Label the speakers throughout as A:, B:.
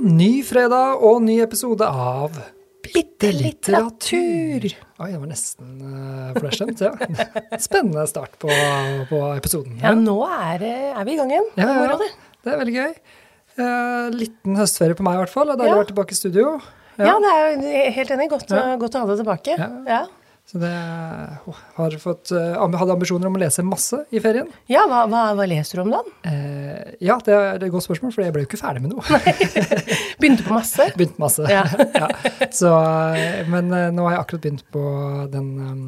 A: ny fredag og ny episode av
B: Bitte litteratur.
A: Oi, det var nesten uh, flashstemt. Ja. Spennende start på, på episoden.
B: Ja, nå er, er vi i gang igjen.
A: Ja, ja,
B: ja. det.
A: Er veldig gøy. Uh, liten høstferie på meg i hvert fall. Det er deilig å være tilbake i studio.
B: Ja, det er jeg helt enig. Godt, godt å ha deg tilbake.
A: Ja.
B: Ja,
A: Så det har fått, eh, hadde ambisjoner om å lese masse i ferien.
B: Ja, hva, hva, hva leser du om da?
A: Eh, ja, det er det er et godt spørsmål, for jeg ble jo ikke ferdig med noe.
B: Begynte på masse.
A: Begynte masse.
B: Ja.
A: ja. Så, eh, men eh, nå har jeg akkurat begynt på den um,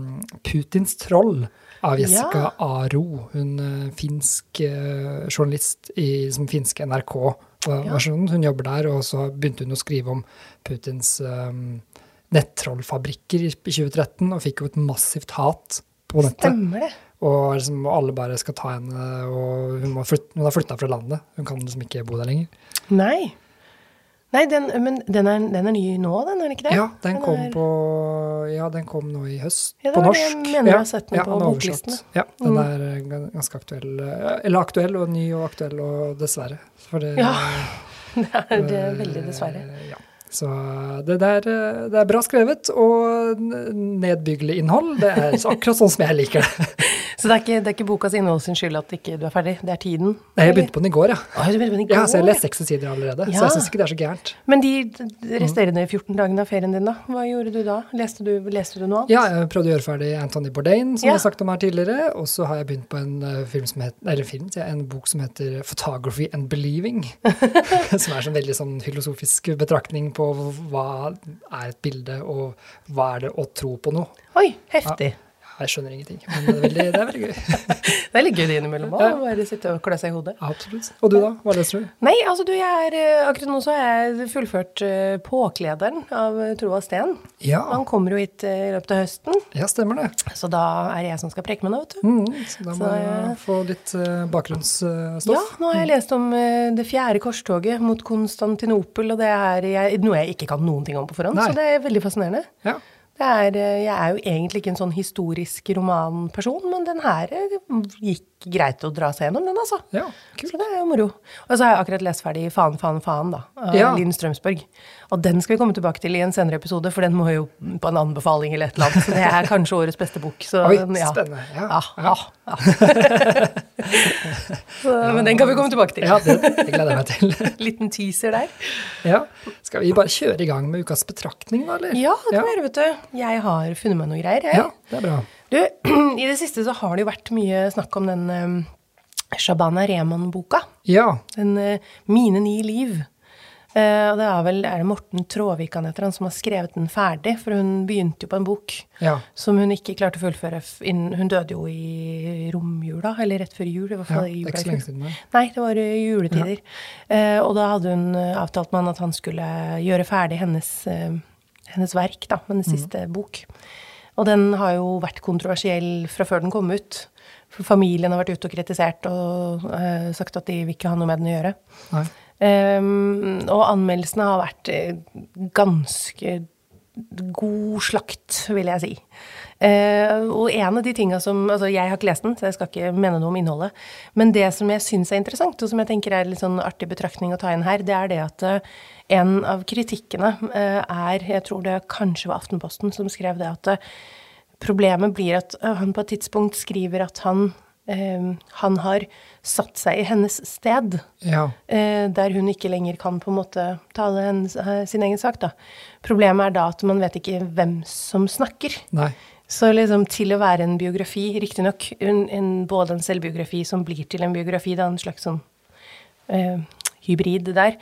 A: Putins troll av Jessica
B: Ja.
A: Aro. Hun uh, finsk uh, journalist i som finske NRK-versjonen. Hun jobber der, og så begynte hun å skrive om Putins um, nettrollfabrikker i i 2013, og fikk jo et massivt hat på nettet.
B: Stemmer det.
A: Og liksom, alle bare skal ta henne, og hun, flytte, hun har flytta fra landet. Hun kan liksom ikke bo der lenger.
B: Nei. Nei, den, men den er, den er ny nå, den, er den ikke det?
A: Ja, den kom,
B: er-
A: på, ja, den kom nå i høst,
B: Ja, det
A: på
B: var det jeg mener jeg har sett den
A: ja,
B: på
A: den er
B: boklistene.
A: Ja, den
B: Mm.
A: er eh, ganske aktuell. eh, Eller aktuell og ny og aktuell og dessverre. For det,
B: Ja, Det er, det er veldig dessverre.
A: eh, Ja. Så det, der, det er bra skrevet og nedbyggelig innhold. Det er akkurat sånn som jeg liker det.
B: Så det er, ikke, det er ikke bokas innhold sin skyld at ikke du er ferdig, det er tiden?
A: Nei, Jeg begynte på den i går, ja.
B: Ah, du begynte på den i går?
A: Ja, så jeg har lest 60 sider allerede. Så jeg syns ikke det er så gærent.
B: Men de resterende 14 dagene av ferien din, da? Hva gjorde du da? Leste du, leste du noe annet?
A: Ja, jeg prøvde å gjøre ferdig Anthony Bourdain, som
B: Ja.
A: jeg har sagt om her tidligere. Og så har jeg begynt på en, eh, film som heter, eller film, en bok som heter 'Photography and Believing'. som er en veldig sånn filosofisk betraktning på hva er et bilde, og hva er det å tro på noe.
B: Oi, heftig.
A: Jeg skjønner ingenting, men det er veldig, det er veldig gøy.
B: Det er litt gøy det innimellom òg, å bare sitte og klø seg i hodet.
A: Absolutt. Og du, da? Hva leser du?
B: Nei, altså du, jeg er eh, Akkurat nå så har jeg fullført eh, Påklederen av Troas Troa Steen.
A: Ja,
B: Han kommer jo hit eh, i løpet av høsten,
A: ja stemmer det.
B: så da er det jeg som skal preke med nå, vet du.
A: Mm, så da må
B: Så,
A: jeg få litt eh, bakgrunnsstoff.
B: Ja, nå har jeg lest om eh, det fjerde korstoget mot Konstantinopel, og det er jeg, noe jeg ikke kan noen ting om på forhånd,
A: Nei.
B: så det er veldig fascinerende.
A: Ja.
B: Er, eh, jeg er jo egentlig ikke en sånn historisk romanperson, men den her eh, greit å dra seg gjennom, den altså.
A: ja.
B: Så det er jo moro. Og så har jeg akkurat lest ferdig Faen, faen, faen, da, av
A: Ja.
B: Linn Strømsborg. Og den skal vi komme tilbake til i en senere episode, for den må jo på en anbefaling eller et eller annet. Så det er kanskje årets beste bok. Så,
A: Oi,
B: ja.
A: spennende. Ja.
B: Ja, ja, ja. så, men den kan vi komme tilbake til.
A: Ja, det, det gleder jeg meg til.
B: Liten teaser der.
A: Ja. Skal vi bare kjøre i gang med ukas betraktning, da, eller?
B: Ja, det kan vi gjøre, vet du. Jeg har funnet meg noe greier, jeg.
A: Ja, det er bra.
B: Du, i det siste så har det jo vært mye snakk om den um, Shabana Rehman-boka.
A: Ja.
B: Den eh, Mine ni liv. Eh, og det er vel er det Morten Tråvik han heter, han som har skrevet den ferdig. For hun begynte jo på en bok
A: Ja.
B: som hun ikke klarte å fullføre. innen- Hun døde jo i romjula, eller rett før jul. i hvert
A: ja.
B: fall
A: Det
B: i
A: er
B: jula
A: ikke så lenge siden. Nei.
B: Det var juletider. Eh, og da hadde hun eh, avtalt med han at han skulle gjøre ferdig hennes, eh, hennes verk, da, hennes siste bok. Og den har jo vært kontroversiell fra før den kom ut. For familien har vært ute og kritisert og uh, sagt at de vil ikke ha noe med den å gjøre. Ehm, og anmeldelsene har vært eh, ganske god slakt, vil jeg si. Uh, og en av de tinga som Altså, jeg har ikke lest den, så jeg skal ikke mene noe om innholdet. Men det som jeg syns er interessant, og som jeg tenker er litt sånn artig betraktning å ta inn her, det er det at eh, en av kritikkene eh, er Jeg tror det kanskje var Aftenposten som skrev det at eh, problemet blir at eh, han på et tidspunkt skriver at han han har satt seg i hennes sted.
A: Ja.
B: Der hun ikke lenger kan på en måte tale hennes, sin egen sak. Da. Problemet er da at man vet ikke hvem som snakker.
A: Nei.
B: Så liksom til å være en biografi, riktignok både en selvbiografi som blir til en biografi, er en slags sånn eh, hybrid der,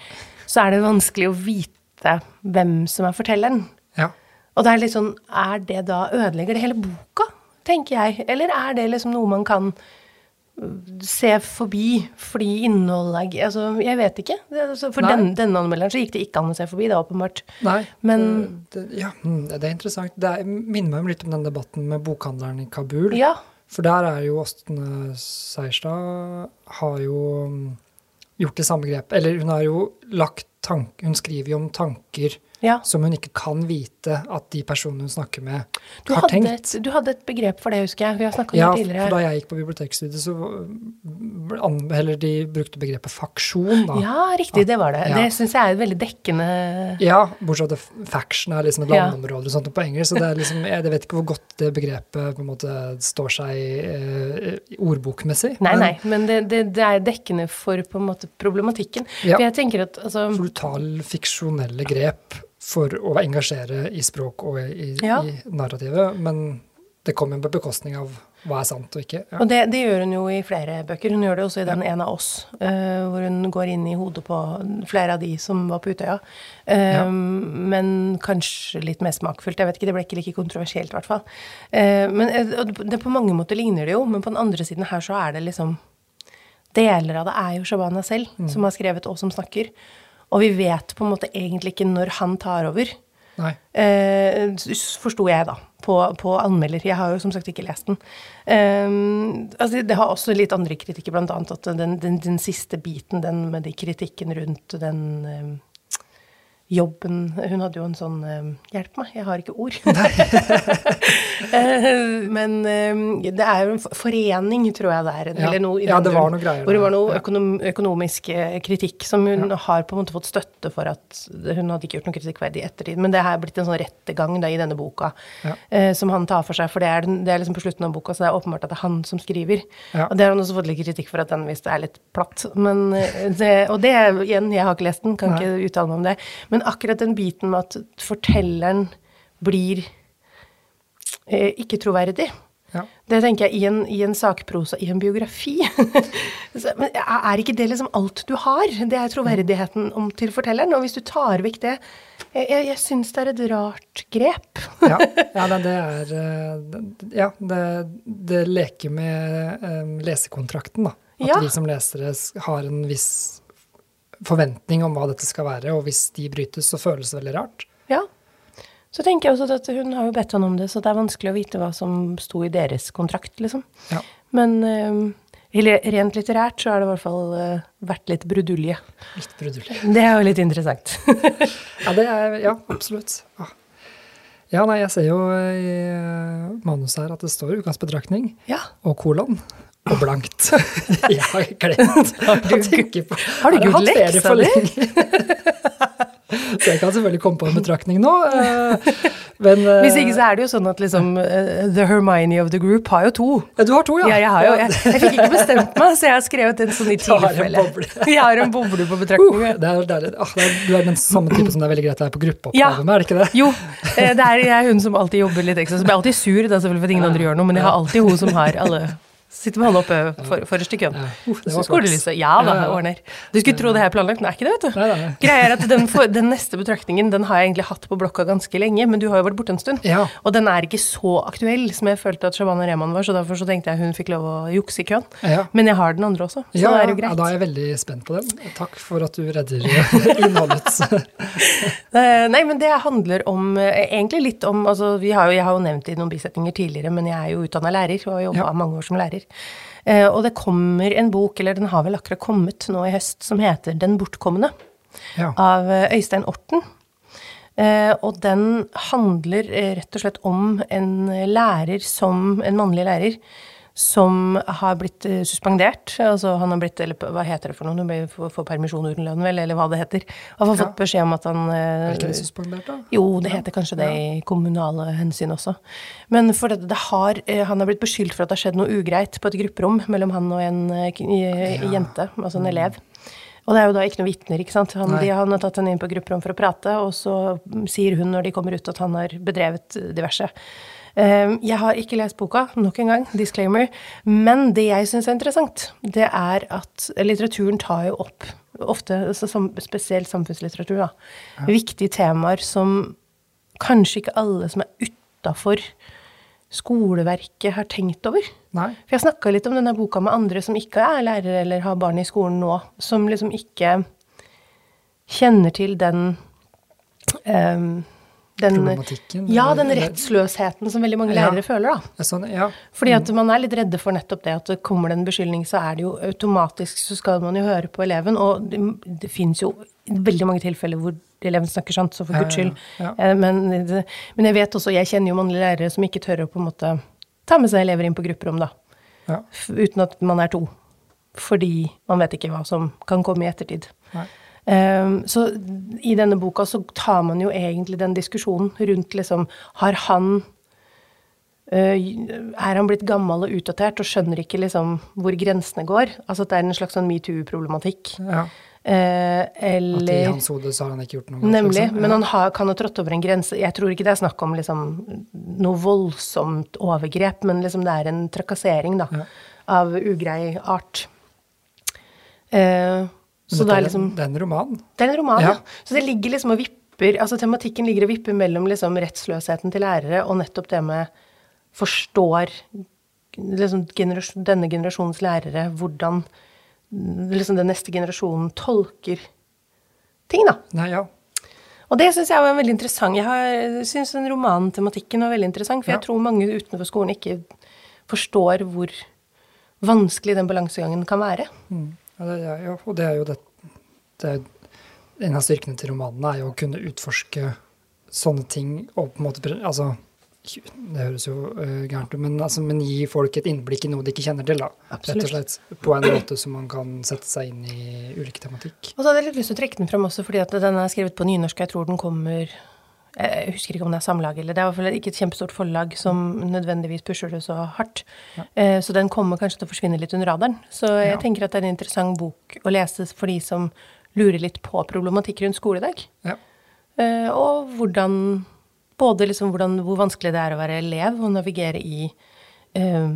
B: så er det vanskelig å vite hvem som er fortelleren.
A: Ja.
B: Og det er litt sånn, er det da ødelegger det hele boka, tenker jeg? Eller er det liksom noe man kan øh, se forbi fordi innholdet er Altså, jeg vet ikke. Altså, for den, denne anmelderen så gikk det ikke an å se forbi, det er åpenbart.
A: Nei.
B: Men-
A: det, det, ja, mm, det er interessant. Det er, minner meg litt om den debatten med bokhandleren i Kabul.
B: Ja.
A: For der er jo Åsne Seierstad har jo mm, gjort det samme grep. Eller hun har jo lagt tank, Hun skriver jo om tanker
B: Ja.
A: som hun ikke kan vite at de personene hun snakker med,
B: Du
A: har tenkt.
B: et, du hadde et begrep for det, husker jeg. Vi har snakka om
A: Ja,
B: det tidligere.
A: for da jeg gikk på bibliotekstudiet, så eller de brukte begrepet faksjon, da.
B: Ja, riktig, det var det.
A: Ja.
B: Det syns jeg er et veldig dekkende
A: Ja, bortsett fra at faction er liksom et
B: Ja.
A: landområde og sånt på engelsk, så det er liksom, jeg vet ikke hvor godt det begrepet på en måte står seg eh, ordbokmessig.
B: Nei,
A: men
B: nei, men det, det, det er dekkende for på en måte problematikken.
A: Ja.
B: For jeg tenker at altså
A: Brutal fiksjonelle grep for å engasjere i språk og i,
B: Ja.
A: i narrativet, men det kommer jo på bekostning av hva er sant og ikke. Ja.
B: Og det, det gjør hun jo i flere bøker. Hun gjør det også i den ene av oss, uh, hvor hun går inn i hodet på flere av de som var på Utøya. Uh,
A: Ja.
B: Men kanskje litt mer smakfullt. Jeg vet ikke, Det ble ikke like kontroversielt, i hvert fall. Uh, men det, på mange måter ligner det jo, men på den andre siden her så er det liksom Deler av det er jo Shabana selv som har skrevet og som snakker. Og vi vet på en måte egentlig ikke når han tar over.
A: Nei.
B: Eh, Forsto jeg, da, på, på anmelder. Jeg har jo som sagt ikke lest den. Eh, altså, det har også litt andre kritikker, blant annet at den, den, den siste biten, den med de kritikken rundt den eh, jobben Hun hadde jo en sånn eh, Hjelp meg, jeg har ikke ord. Eh, Men eh, det er jo en forening, tror jeg det er.
A: Ja.
B: Eller noe
A: Ja, det var noe greier
B: Hvor det var noe økonom, økonomisk kritikk som hun har på en måte fått støtte for at hun hadde ikke gjort noe kritikkverdig i ettertid. Men det har blitt en sånn rettergang da, i denne boka
A: Ja.
B: som han tar for seg. For det er, det er liksom på slutten av boka, så det er åpenbart at det er han som skriver.
A: Ja.
B: Og det har han også fått litt kritikk for at den visst er litt platt. Men det, og det, igjen, jeg har ikke lest den, kan
A: Nei.
B: ikke uttale meg om det. Men akkurat den biten med at fortelleren blir eh, ikke troverdig.
A: Ja.
B: Det tenker jeg i en, i en sakprosa, i en biografi. Så, Men er ikke det liksom alt du har? Det er troverdigheten om, til fortelleren. Og hvis du tar vekk det Jeg, jeg, jeg syns det er et rart grep.
A: ja, ja det er eh, Ja, det, det leker med um, lesekontrakten, da. At
B: Ja.
A: vi som lesere har en viss forventning om hva dette skal være, og hvis de brytes, så føles det veldig rart.
B: Ja. Så tenker jeg også at hun har jo bedt han om det, så det er vanskelig å vite hva som sto i deres kontrakt, liksom.
A: Ja.
B: Men eller rent litterært så har det i hvert fall eh, vært litt brudulje.
A: Litt brudulje.
B: Det er jo litt interessant.
A: Ja, det er, ja absolutt. Ja. ja, nei, jeg ser jo i eh, manuset her at det står utgangsbetraktning
B: ja.
A: og kolon. Og blankt. Jeg har glemt å tenke på
B: har du
A: ferie
B: leksa di?
A: Så jeg kan selvfølgelig komme på en betraktning nå. eh, Men eh,
B: Hvis ikke så er det jo sånn at liksom eh, The Hermione of the group har jo to.
A: ja, Du har to, ja.
B: Ja, jeg har jo jeg, jeg fikk ikke bestemt meg, så jeg har skrevet en sånn i tilfelle. Jeg har en boble på
A: Uh,
B: betraktning.
A: det er deilig. Ah, det er, du er den samme type som det er veldig greit å være på gruppeoppgave
B: Ja.
A: med, er det ikke det?
B: Jo, det er jeg er hun som alltid jobber litt ekstra. Så blir jeg alltid sur da, selvfølgelig for at ingen andre gjør noe, men jeg har alltid hun som har alle Sitter med hånda oppe for, forrest i køen.
A: Ja. Uh,
B: skolelyset. Ja da,
A: Ja, ja.
B: ordner. Du skulle tro det her er planlagt, men det er ikke det, vet du.
A: Nei, nei.
B: Greia er at den, for, den neste betraktningen den har jeg egentlig hatt på blokka ganske lenge, men du har jo vært borte en stund.
A: Ja.
B: Og den er ikke så aktuell som jeg følte at Shabana Rehman var, så derfor så tenkte jeg hun fikk lov å jukse i køen.
A: Ja.
B: Men jeg har den andre også, så
A: Ja,
B: det er jo
A: ja, da er jeg veldig spent på den. Takk for at du redder innholdet.
B: Eh, Nei, men det handler om eh, egentlig litt om altså vi har jo, Jeg har jo nevnt det i noen bisetninger tidligere, men jeg er jo utdanna lærer og har jobba mange år som lærer. Eh, og det kommer en bok, eller den har vel akkurat kommet nå i høst, som heter Den bortkomne,
A: Ja.
B: av eh, Øystein Orten. Eh, og den handler rett og slett om en lærer som En mannlig lærer som har blitt eh, suspendert. Altså han har blitt Eller hva heter det for noe? Du får får permisjon uten lønn, vel? Eller hva det heter. Han har
A: Ja.
B: fått beskjed om at han eh,
A: Er ikke det suspendert, da?
B: jo, det heter kanskje det i kommunale hensyn også. Men for det, det har, eh, han har blitt beskyldt for at det har skjedd noe ugreit på et grupperom mellom han og en
A: Ja.
B: jente, altså en elev. Og det er jo da ikke noen vitner, ikke sant. Han, de, han har tatt henne inn på grupperom for å prate, og så mm, sier hun når de kommer ut at han har bedrevet diverse. Eh, Jeg har ikke lest boka, nok en gang, disclaimer. Men det jeg syns er interessant, det er at litteraturen tar jo opp, ofte spesielt samfunnslitteratur, da, viktige temaer som kanskje ikke alle som er utafor skoleverket, har tenkt over.
A: Nei.
B: For jeg snakka litt om denne boka med andre som ikke er lærere eller har barn i skolen nå, som liksom ikke kjenner til den ehm, den,
A: Problematikken,
B: Ja, den rettsløsheten som veldig mange
A: Ja.
B: lærere føler, da.
A: Sånn, ja.
B: Fordi at man er litt redde for nettopp det at kommer det en beskyldning, så er det jo automatisk så skal man jo høre på eleven. Og det, det fins jo veldig mange tilfeller hvor eleven snakker sant, så for
A: Ja,
B: guds
A: ja,
B: skyld.
A: ja.
B: Eh, Men, men jeg vet også, jeg kjenner jo mannlige lærere som ikke tør å på en måte ta med seg elever inn på grupperom, da.
A: Ja.
B: Uten at man er to. Fordi man vet ikke hva som kan komme i ettertid.
A: Nei.
B: Um, så i denne boka så tar man jo egentlig den diskusjonen rundt liksom Har han uh, Er han blitt gammel og utdatert og skjønner ikke liksom hvor grensene går? Altså at det er en slags sånn metoo-problematikk.
A: ja.
B: Eh,
A: At i
B: eller
A: hans hode så har han ikke gjort noe galt.
B: Nemlig.
A: liksom.
B: Men han har, kan ha trådt over en grense. Jeg tror ikke det er snakk om liksom, noe voldsomt overgrep, men liksom det er en trakassering da,
A: Ja.
B: av ugrei art. Eh, så det er liksom
A: Det er en roman.
B: Det er en roman, ja.
A: Ja.
B: Så det ligger liksom og vipper Altså tematikken ligger og vipper mellom liksom rettsløsheten til lærere og nettopp det med forstår liksom generasjon, denne generasjonens lærere hvordan liksom den neste generasjonen tolker ting, da.
A: Nei, ja.
B: Og det syns jeg var veldig interessant. Jeg syns den romantematikken var veldig interessant, for
A: Ja.
B: jeg tror mange utenfor skolen ikke forstår hvor vanskelig den balansegangen kan være.
A: Mm. Ja, det, ja, ja. Og det er jo det, det er, En av styrkene til romanene er jo å kunne utforske sånne ting og på en måte Altså, det høres jo uh, gærent ut, men, altså, men gi folk et innblikk i noe de ikke kjenner til. da.
B: Absolutt.
A: Rett og slett. På en måte som man kan sette seg inn i ulike tematikk.
B: Og så hadde jeg litt lyst til å trekke den frem også, fordi at den er skrevet på nynorsk. Jeg tror den kommer Jeg husker ikke om det er samlag, eller det er i hvert fall ikke et kjempestort forlag som nødvendigvis pusher det så hardt. Ja. Så den kommer kanskje til å forsvinne litt under radaren. Så jeg
A: Ja.
B: tenker at det er en interessant bok å lese for de som lurer litt på problematikk rundt skoledag.
A: Ja.
B: Eh, Og hvordan Både liksom hvordan, hvor vanskelig det er å være elev og navigere i eh,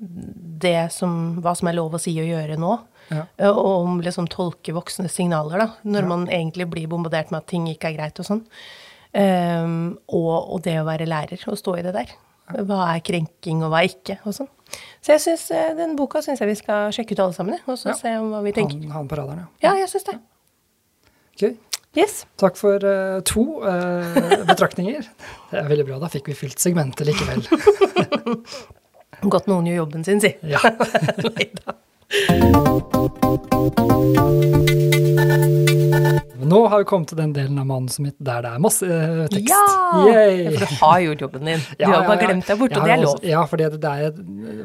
B: det som Hva som er lov å si og gjøre nå.
A: Ja.
B: Eh, Og om liksom tolke voksne signaler, da, når
A: Ja.
B: man egentlig blir bombardert med at ting ikke er greit og sånn. Um, og, og det å være lærer, og stå i det der. Hva er krenking, og hva er ikke, og sånn. Så jeg synes, eh, den boka syns jeg vi skal sjekke ut alle sammen, og så
A: Ja.
B: se om hva vi tenker.
A: Han, han på radaren, ja.
B: Ja, jeg syns det.
A: Okay.
B: Yes.
A: Takk for uh, to uh, betraktninger. Det er veldig bra. Da fikk vi fylt segmentet likevel.
B: Godt noen gjør jobben sin, si.
A: Ja.
B: Neida.
A: Nå har vi kommet til den delen av manuset mitt der det er masse eh, tekst.
B: Ja!
A: Yay!
B: For du har gjort jobben din. Du
A: Ja,
B: har bare
A: ja.
B: glemt deg
A: bort,
B: og det er lov.
A: Ja, for det, det er,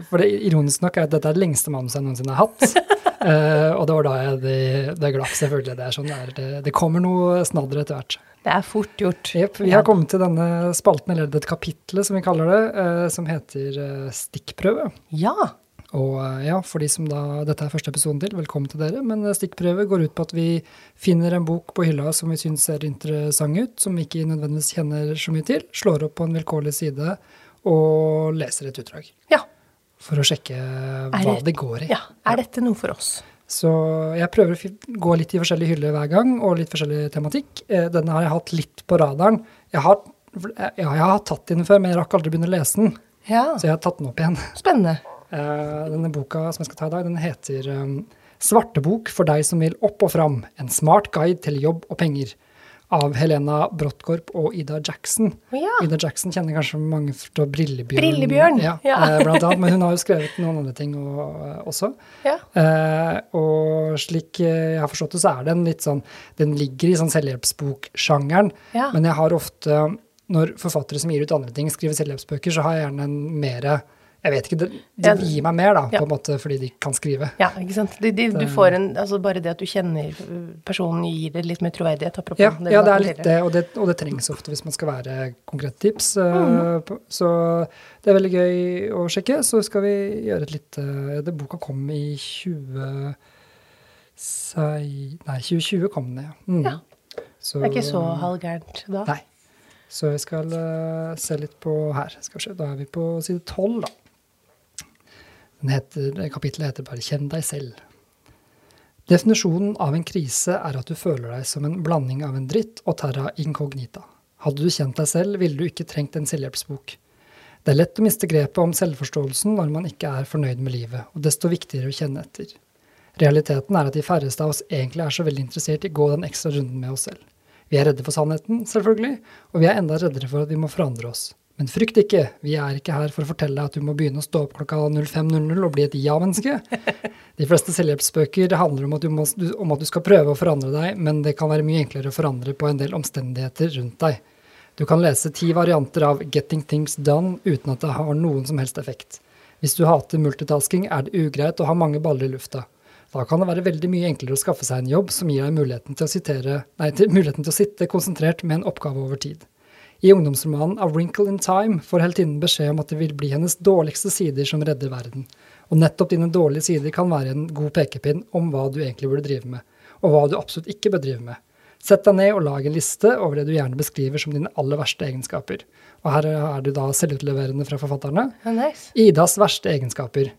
A: for det ironisk nok er at dette er det lengste manuset jeg noensinne har hatt. uh, og det var da jeg det, det glapp, selvfølgelig. Det er sånn er. Det, det kommer noe snadder etter hvert.
B: Det er fort gjort.
A: Yep, Vi har kommet til denne spalten, eller dette kapitlet som vi kaller det, uh, som heter stikkprøve.
B: Ja.
A: Og eh, ja, for de som da Dette er første episoden til, velkommen til dere. Men eh, stikkprøve går ut på at vi finner en bok på hylla som vi syns ser interessant ut, som vi ikke nødvendigvis kjenner så mye til, slår opp på en vilkårlig side og leser et utdrag.
B: Ja.
A: For å sjekke hva
B: det-
A: det går i.
B: ja. Er dette noe for oss?
A: Så jeg prøver å gå litt i forskjellige hyller hver gang, og litt forskjellig tematikk. Eh, Denne har jeg hatt litt på radaren. Jeg har, ja, jeg har tatt den før, men jeg rakk aldri begynne å lese den.
B: Ja.
A: Så jeg har tatt den opp igjen.
B: Spennende.
A: Eh, Denne boka som jeg skal ta i dag, den heter um, Svartebok for deg som vil opp og fram. En smart guide til jobb og penger. Av Helena Brottkorp og Ida Jackson.
B: Ja.
A: Ida Jackson kjenner kanskje mange fra Brillebjørn.
B: Brillebjørn,
A: Ja,
B: ja.
A: eh, blant annet. Men hun har jo skrevet noen andre ting og, eh, også.
B: Ja.
A: Eh, og slik eh, jeg har forstått det, så er den litt sånn Den ligger i sånn selvhjelpsboksjangeren.
B: Ja.
A: Men jeg har ofte, når forfattere som gir ut andre ting, skriver selvhjelpsbøker, så har jeg gjerne en mere Jeg vet ikke, De,
B: de
A: gir meg mer, da,
B: Ja.
A: på en måte fordi de kan skrive.
B: Ja, ikke sant. De, de, du får en, altså bare det at du kjenner personen, gir det litt mer troverdighet. Apropos
A: Ja,
B: det
A: ja, det er litt det, og det, og det trengs ofte hvis man skal være konkrete tips. eh,
B: Mhm.
A: Så det er veldig gøy å sjekke. Så skal vi gjøre et lite det Boka kom i 20... sei- Nei, 2020 kom den, ja. Mm.
B: Ja.
A: Så,
B: Det er ikke så halvgærent da.
A: Nei. Så vi skal uh, se litt på her. Skal vi se, Da er vi på side 12, da. Heter, kapitlet heter bare 'Kjenn deg selv'. Definisjonen av en krise er at du føler deg som en blanding av en dritt og terra incognita. Hadde du kjent deg selv, ville du ikke trengt en selvhjelpsbok. Det er lett å miste grepet om selvforståelsen når man ikke er fornøyd med livet, og desto viktigere å kjenne etter. Realiteten er at de færreste av oss egentlig er så veldig interessert i å gå den ekstra runden med oss selv. Vi er redde for sannheten, selvfølgelig, og vi er enda reddere for at vi må forandre oss. Men frykt ikke, vi er ikke her for å fortelle deg at du må begynne å stå opp klokka 05.00 og bli et ja-menneske. De fleste selvhjelpsbøker handler om at, må, om at du skal prøve å forandre deg, men det kan være mye enklere å forandre på en del omstendigheter rundt deg. Du kan lese ti varianter av 'Getting Things Done' uten at det har noen som helst effekt. Hvis du hater multitasking, er det ugreit å ha mange baller i lufta. Da kan det være veldig mye enklere å skaffe seg en jobb som gir deg muligheten til å, sitere, nei, til, muligheten til å sitte konsentrert med en oppgave over tid. I ungdomsromanen A Wrinkle in Time får heltinnen beskjed om at det vil bli hennes dårligste sider som redder verden. Og nettopp dine dårlige sider kan være en god pekepinn om hva du egentlig burde drive med, og hva du absolutt ikke bør drive med. Sett deg ned og lag en liste over det du gjerne beskriver som dine aller verste egenskaper. Og her er du da selvutleverende fra forfatterne.
B: Oh, nice.
A: Idas verste egenskaper.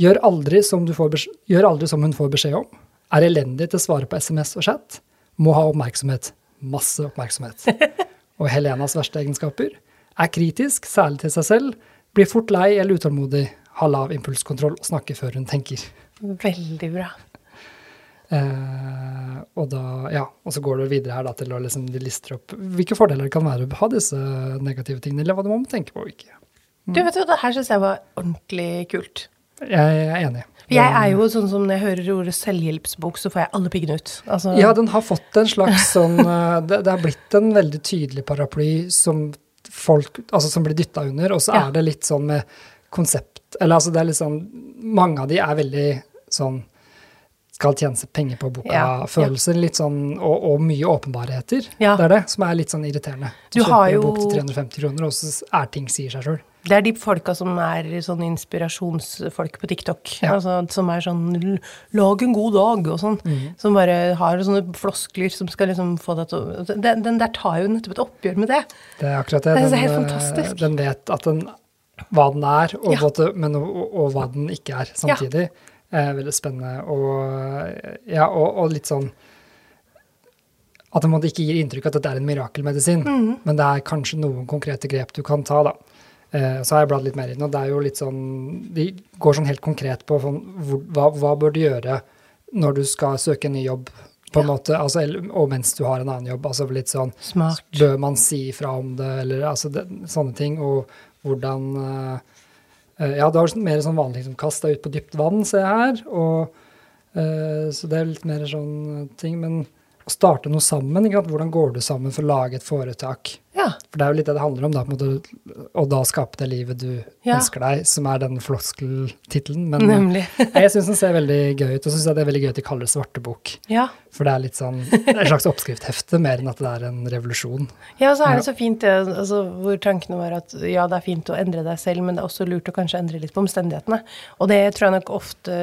A: Gjør aldri, gjør aldri som hun får beskjed om. Er elendig til å svare på SMS og chat. Må ha oppmerksomhet. Masse oppmerksomhet. Og Helenas verste egenskaper. Er kritisk, særlig til seg selv. Blir fort lei eller utålmodig. Har lav impulskontroll og snakker før hun tenker.
B: Veldig bra.
A: Eh, og, da, ja, og så går du videre her da, til å liksom, de lister opp hvilke fordeler det kan være å ha disse negative tingene, eller hva du må tenke på og ikke.
B: Mm. Du vet jo, Det her syns jeg var ordentlig kult.
A: Jeg er enig.
B: Jeg er jo sånn som når jeg hører ordet selvhjelpsbok, så får jeg alle piggene ut. Altså,
A: ja, den har fått en slags sånn eh, det, det har blitt en veldig tydelig paraply som folk Altså som blir dytta under, og så ja. er det litt sånn med konsept Eller altså det er litt sånn Mange av de er veldig sånn skal tjene seg penger på boka-følelser. Ja, ja. sånn, og, og mye åpenbarheter. Ja. Det er det som er litt sånn irriterende. Du, du kjøper jo... en bok til 350 kroner, og så er ting sier seg sjøl.
B: Det er de folka som er sånn inspirasjonsfolk på TikTok. Ja. Altså, som er sånn 'lag en god dag' og sånn. Mm. Som bare har sånne floskler som skal liksom få deg til å altså, den, den, der tar jo nettopp et oppgjør med det.
A: Det er akkurat det.
B: det er
A: den,
B: helt fantastisk.
A: Den vet at den, hva den er, og, ja. men, og, og, hva den ikke er samtidig. Ja. Eh, veldig spennende. Og, ja, og, og litt sånn at det ikke gir inntrykk av at dette er en mirakelmedisin, mm. men det er kanskje noen konkrete grep du kan ta. da. Eh, så har jeg bladd litt mer inn, og det er jo litt sånn De går sånn helt konkret på sånn, hva, hva, bør du gjøre når du skal søke en ny jobb, på en ja. måte, altså, og mens du har en annen jobb. altså litt sånn,
B: Smart.
A: Bør man si fra om det, eller altså det, sånne ting, og hvordan uh, Ja, du har mer sånn vanlig liksom, kast deg ut på dypt vann, ser jeg her, og uh, så det er litt mer sånn ting. Men å starte noe sammen, hvordan går du sammen for å lage et foretak?
B: Ja.
A: For det er jo litt det det handler om, da, på en måte, å da skape det livet du ja. ønsker deg, som er den floskeltittelen. Men
B: Nemlig.
A: jeg syns den ser veldig gøy ut, og syns det er veldig gøy at de kaller det svartebok.
B: Ja.
A: For det er litt sånn et slags oppskrifthefte, mer enn at det er en revolusjon.
B: Ja, og så er det så fint det, altså, hvor tankene var at ja, det er fint å endre deg selv, men det er også lurt å kanskje endre litt på omstendighetene. Og det tror jeg nok ofte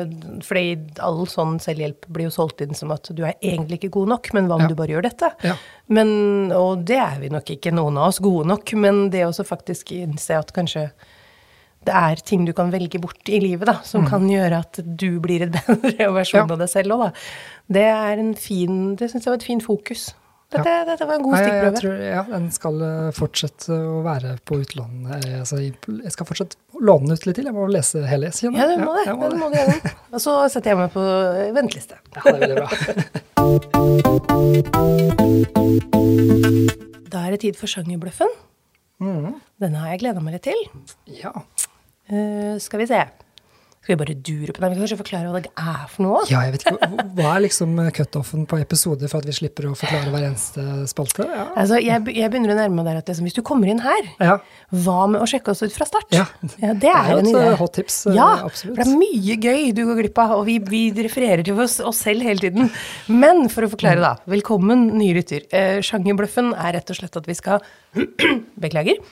B: Fordi all sånn selvhjelp blir jo solgt inn som at du er egentlig ikke god nok, men hva om ja. du bare gjør dette?
A: Ja.
B: Men, og det er vi nok ikke noen av oss gode nok, men det å faktisk innse at kanskje det er ting du kan velge bort i livet, da, som mm. kan gjøre at du blir et bedre versjon ja. av deg selv òg, da. Det er en fin Det syns jeg var et fint fokus. Dette, ja. dette var en god stikkprøve.
A: Jeg, jeg ja, den skal eh, fortsette å være på utlån. Eh, altså, jeg skal fortsatt låne den ut litt til. Jeg må lese hele.
B: Kjenner. Ja, du må det. Ja, må det. Må det. Og så setter jeg meg på venteliste.
A: Ja, det er veldig
B: bra. Da er det tid for sjangerbløffen.
A: Mm.
B: Denne har jeg gleda meg litt til.
A: Ja.
B: Uh, skal vi se. Skal vi bare dure på den? Vi kan kanskje forklare hva det er for noe?
A: Ja, jeg vet ikke. Hva er liksom cutoffen på episoder for at vi slipper å forklare hver eneste spalte? Ja.
B: Altså, jeg, jeg, begynner å nærme meg der at liksom, hvis du kommer inn her,
A: ja.
B: hva med å sjekke oss ut fra start?
A: Ja,
B: ja det er,
A: jo
B: en idé.
A: et hot tips.
B: Eh, ja, absolutt. for det er mye gøy du går glipp av, og vi, vi refererer til oss, oss, selv hele tiden. Men for å forklare, da. Velkommen, nye lytter. Eh, Sjangerbløffen er rett og slett at vi skal Beklager.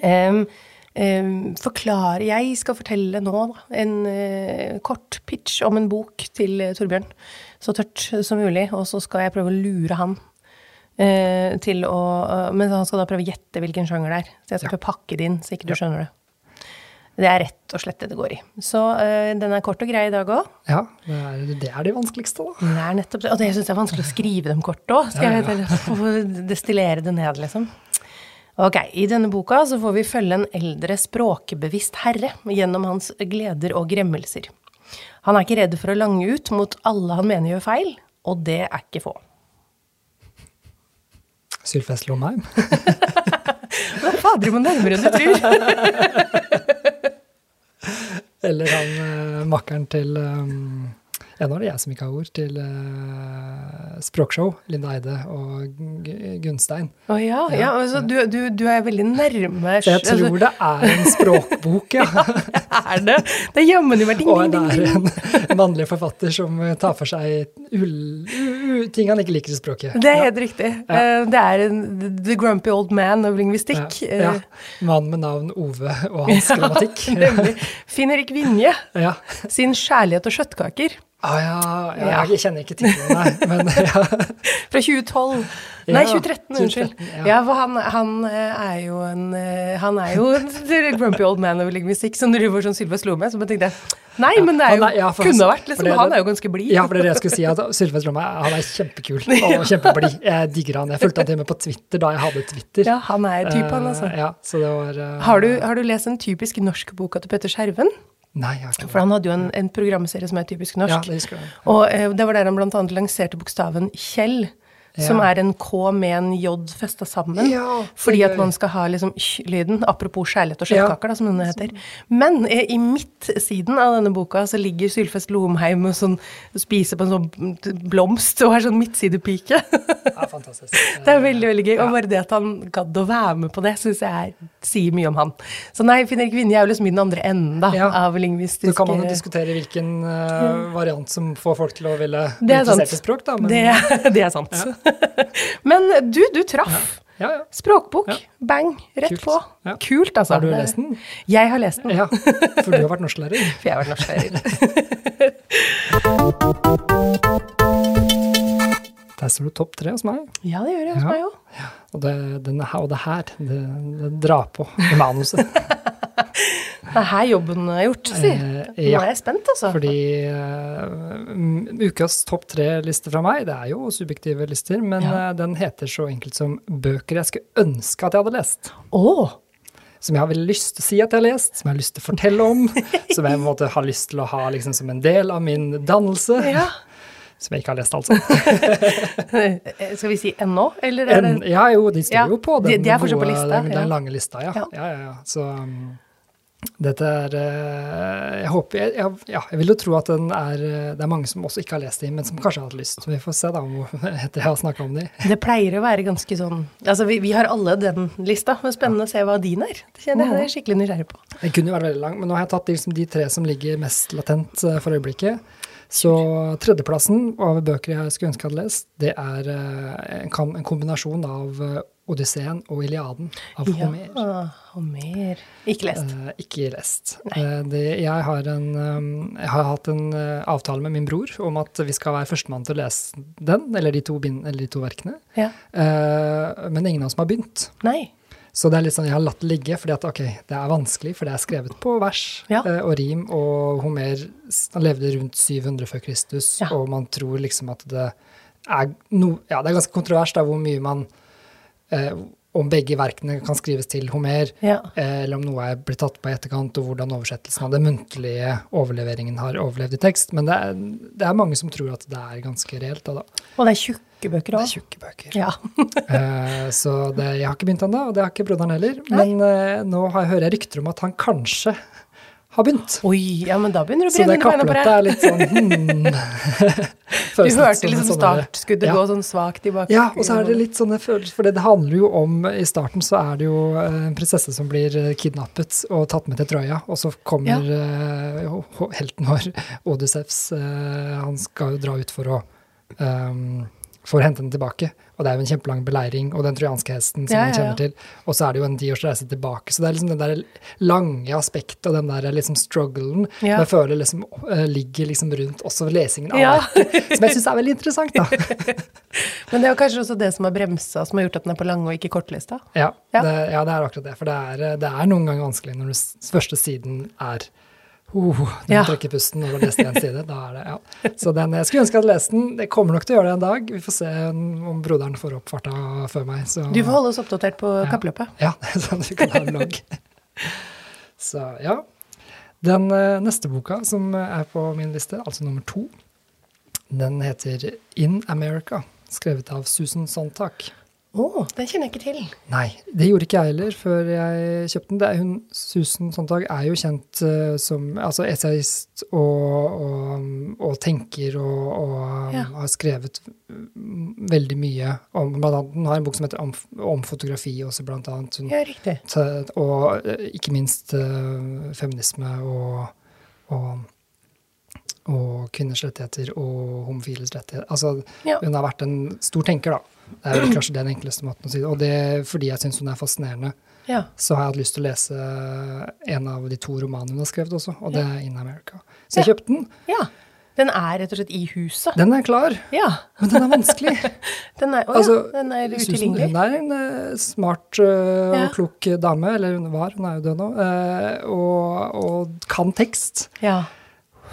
B: Um, Uh, forklare Jeg skal fortelle nå da, en uh, kort pitch om en bok til uh, Torbjørn. Så tørt som mulig. Og så skal jeg prøve å lure han eh, til å Men han skal da prøve å gjette hvilken sjanger det er. Så jeg skal prøve å pakke det inn, så ikke du skjønner det. Det er rett og slett det det går i. Så den er kort og grei i dag òg.
A: Ja, det er, det er de vanskeligste, da.
B: Det er nettopp det. Og det syns jeg er vanskelig å skrive dem kort òg. Skal ja, ja. destillere det ned, liksom. Ok, I denne boka så får vi følge en eldre språkbevisst herre gjennom hans gleder og gremmelser. Han er ikke redd for å lange ut mot alle han mener gjør feil, og det er ikke få.
A: Sylfest Lomheim?
B: Er fader meg nærmere enn du tror.
A: Eller han eh, makkeren til um, Ja, nå er det jeg som ikke har ord. Til uh, språkshow. Linda Eide og Gunstein.
B: Å ja, ja altså, du, du, du er veldig nærme
A: Så jeg tror det er en språkbok, ja.
B: altså, Er det? Det er jammen vært ding,
A: Og
B: ding,
A: det er en mannlig forfatter som eh, tar for seg ting han ikke liker i språket.
B: Det er
A: Ja.
B: helt riktig. Uh, Det er en, the grumpy old man of lingvistikk.
A: Ja, ja.
B: Eh,
A: Mann med navn Ove og hans grammatikk.
B: Nemlig. Finn-Erik Vinje
A: Ja.
B: sin 'Kjærlighet og kjøttkaker'
A: Ah, ja, ja,
B: Ja.
A: jeg kjenner ikke tittelen, nei. Men ja.
B: fra 2012. Nei, 2013, unnskyld. Ja, for han, han eh, er jo en eh, Han er jo en grumpy old man over lingvistikk som driver sånn Sylve Slome, så jeg tenkte Nei, men det
A: Han
B: jo
A: ja, for-
B: Kunne vært, liksom.
A: det-
B: Han er jo ganske blid.
A: Ja, for det er det jeg skulle si. at Sylve Slome han er kjempekul og kjempeblid. Jeg digger han. Jeg fulgte han til og med på Twitter da jeg hadde Twitter.
B: Ja, han er typen, altså.
A: Uh, ja, så det var uh,
B: Har du, har du lest den typisk norske boka til Petter Skjerven?
A: Nei, jeg har ikke
B: For han hadde jo en, en programserie som er typisk
A: Ja,
B: norsk.
A: det husker jeg.
B: Og eh, det var der han annet lanserte bokstaven Kjell. Som er en K med en J festa sammen.
A: Ja,
B: fordi at man skal ha liksom sh-lyden. Apropos kjærlighet og kjøttkaker, ja. som denne heter. Men eh, i midtsiden av denne boka så ligger Sylfest Lomheim og sånn, spiser på en sånn blomst og er sånn midtsidepike.
A: Ja, fantastisk.
B: Det er veldig veldig gøy. Og bare det at han gadd å være med på det, syns jeg er, sier mye om han. Så nei, Finn-Erik Vinje er jo liksom i den andre enden da,
A: Ja.
B: av
A: Så
B: lingvistiske
A: kan man jo diskutere hvilken uh, variant som får folk til å ville
B: interessere er
A: i språk, da. Men,
B: Det, det er sant. Men du, du traff.
A: ja, ja.
B: Språkbok.
A: Ja.
B: Bang. Rett
A: Kult.
B: på.
A: Ja.
B: Kult, altså.
A: Har du lest den?
B: Jeg har lest den.
A: Ja, for du har vært norsklærer.
B: For jeg har vært norsklærer.
A: Der står det topp tre hos meg.
B: Ja, det gjør jeg hos
A: Ja.
B: meg òg.
A: Og det, den, er- og det her, det, det drar på i manuset.
B: Det er her jobben er gjort, si.
A: Eh,
B: Nå
A: ja.
B: er jeg spent, altså.
A: Fordi uh, ukas topp tre-liste fra meg, det er jo subjektive lister, men
B: Ja.
A: uh, den heter så enkelt som bøker jeg skulle ønske at jeg hadde lest.
B: Oh
A: Som jeg har veldig lyst til å si at jeg har lest, som jeg har lyst til å fortelle om. som jeg måtte ha måte har lyst til å ha liksom, som en del av min dannelse.
B: Ja.
A: Som jeg ikke har lest, altså.
B: Skal vi si ennå, eller er det
A: En, ja, jo, de står
B: Ja,
A: jo på den,
B: de er gode, på lista,
A: den,
B: ja.
A: lange lista. Ja.
B: Ja.
A: ja. ja, ja, Så um, dette er eh, Jeg håper jeg, jeg, ja, jeg vil jo tro at den er eh, Det er mange som også ikke har lest dem, men som kanskje har hatt lyst. Så vi får se da om, etter jeg har snakka om dem.
B: Det pleier å være ganske sånn Altså, vi, vi har alle den lista, men spennende å se hva din er. Det kjenner jeg, det er skikkelig nysgjerrig på.
A: Den kunne jo vært veldig lang, men nå har jeg tatt liksom de tre som ligger mest latent eh, for øyeblikket. Så tredjeplassen av bøker jeg skulle ønske jeg hadde lest, det er eh, en, kombinasjon av eh, Odysseen og Iliaden av Homer.
B: Ja, Homer. Ikke lest.
A: Eh, ikke lest. Eh, det, jeg, har en, um, jeg har hatt en eh, avtale med min bror om at vi skal være førstemann til å lese den, eller de to, bind, eller de to verkene.
B: Ja.
A: Eh, men ingen av oss har begynt.
B: Nei.
A: Så det er litt sånn, jeg har latt det ligge, fordi at ok, det er vanskelig, for det er skrevet på vers
B: Ja.
A: eh, og rim, og Homer levde rundt 700 før Kristus,
B: Ja.
A: og man tror liksom at det er no, ja, det er ganske kontrovers da, hvor mye man eh, om begge verkene kan skrives til Homer,
B: Ja.
A: eh, eller om noe er blitt tatt på i etterkant, og hvordan oversettelsen av den muntlige overleveringen har overlevd i tekst. Men det er, det er mange som tror at det er ganske reelt. Da, da.
B: Og det er tjukke bøker
A: Det er
B: òg.
A: tjukke bøker.
B: Ja.
A: Eh, så det, jeg har ikke begynt ennå, og det har ikke broderen heller.
B: Nei.
A: Men uh, nå har, hører jeg rykter om at han kanskje har begynt.
B: Oi, ja, men da begynner du å
A: Så
B: beina
A: det
B: deg. Så det
A: kappløpet er litt sånn hmm.
B: Du hørte liksom
A: sånn
B: startskuddet
A: Ja.
B: gå sånn svakt i bakgrunnen.
A: Ja, og så er det litt sånne følelser, for det handler jo om I starten så er det jo eh, en prinsesse som blir kidnappet og tatt med til Troja, og så kommer ja. ho- helten vår, Odyssevs, uh, han skal jo dra ut for å um, for å hente den tilbake. Og det er jo en kjempelang beleiring, og den trojanske hesten som
B: Ja,
A: man
B: ja,
A: kjenner til. Og så er det jo en tiårs reise tilbake. Så det er liksom den der lange aspektet og den der liksom strugglen
B: Ja.
A: jeg føler liksom eh, ligger liksom rundt også lesingen av
B: Ja.
A: verket, som jeg syns er veldig interessant, da.
B: Men det er jo kanskje også det som har bremsa, som har gjort at den er på lange og ikke kortlista.
A: Ja,
B: Ja.
A: Det, ja, det er akkurat det. For det er, det er noen ganger vanskelig når den første siden er uh, du
B: Ja.
A: trekker pusten når du har lest én side. Da er det, ja. Så den, jeg skulle ønske jeg hadde lest den. Jeg kommer nok til å gjøre det en dag. Vi får se om broderen får opp farta før meg. Så,
B: Du får holde oss oppdatert på
A: Ja.
B: kappløpet.
A: Ja, sånn at vi kan ha en logg. Så ja. Den eh, neste boka som er på min liste, altså nummer to, den heter In America, skrevet av Susan Sontag.
B: Å, den kjenner jeg ikke til.
A: Nei, det gjorde ikke jeg heller før jeg kjøpte den. Det er hun, Susan Sontag er jo kjent uh, som altså essayist og, og, og tenker og, og
B: Ja.
A: har skrevet mm, veldig mye om blant annet, Hun har en bok som heter Om, om fotografi også, blant annet. Hun,
B: Ja, riktig.
A: og eh, ikke minst uh, feminisme og, og, og kvinners rettigheter og homofiles rettigheter. Altså,
B: Ja.
A: Hun har vært en stor tenker, da. Det er vel kanskje den enkleste måten å si det. Og det fordi jeg syns hun er fascinerende,
B: Ja.
A: så har jeg hatt lyst til å lese en av de to romanene hun har skrevet også, og det er In America. Så jeg kjøpte den.
B: ja. Den er rett og slett i huset.
A: Den er klar,
B: Ja.
A: men den er vanskelig.
B: Den er, å,
A: Altså,
B: den er utilgjengelig.
A: hun er en eh, smart eh,
B: Ja.
A: og klok dame, eller hun var, hun er jo død nå, uh, og, og kan tekst.
B: Ja.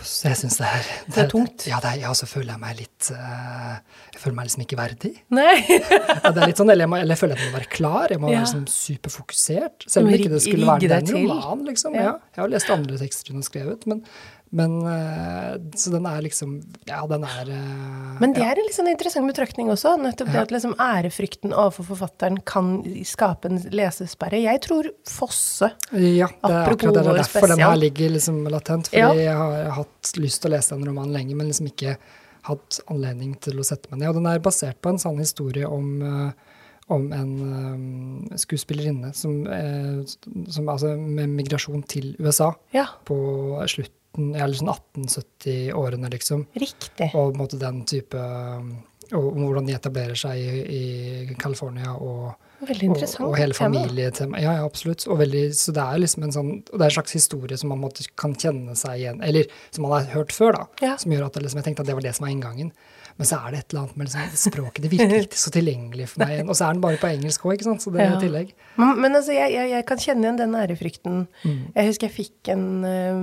A: Så jeg syns det er
B: Det er tungt.
A: Ja, det er, ja, så føler jeg meg litt eh, Jeg føler meg liksom ikke verdig.
B: Nei.
A: Ja, det er litt sånn, eller jeg, må, eller jeg føler at jeg må være klar, jeg må
B: Ja.
A: være liksom superfokusert. Selv om ikke det skulle være
B: en
A: roman, liksom.
B: Ja.
A: Ja. Jeg har lest andre tekster hun har skrevet, men, men eh, Så den er liksom Ja, den er eh,
B: Men det
A: ja.
B: er en sånn interessant betraktning også. Nettopp det at liksom ærefrykten overfor forfatteren kan skape en lesesperre. Jeg tror Fosse
A: Ja, det er akkurat det. Det er derfor den her ligger liksom latent. Fordi
B: Ja.
A: jeg har hatt lyst til å lese den romanen lenge, men liksom ikke hatt anledning til å sette meg ned. Og den er basert på en sann historie om, eh, om en um, skuespillerinne som, eh, som altså med migrasjon til USA
B: Ja,
A: på slutten, sånn 1870-årene, liksom.
B: riktig.
A: Og på en måte den type Og om hvordan de etablerer seg i, i California og og, og hele familietemaet. Ja, ja, absolutt. Og veldig, så det er liksom en sånn, og det er en slags historie som man måtte, kan kjenne seg igjen, eller som man har hørt før, da.
B: Ja.
A: Som gjør at liksom, jeg tenkte at det var det som var inngangen. Men så er det et eller annet med liksom, språket. Det virker ikke så tilgjengelig for meg igjen. Og så er den bare på engelsk òg, ikke sant. Så det er
B: Ja.
A: i tillegg.
B: Men, men altså, jeg, jeg, jeg kan kjenne igjen den ærefrykten.
A: Mm.
B: Jeg husker jeg fikk en øh,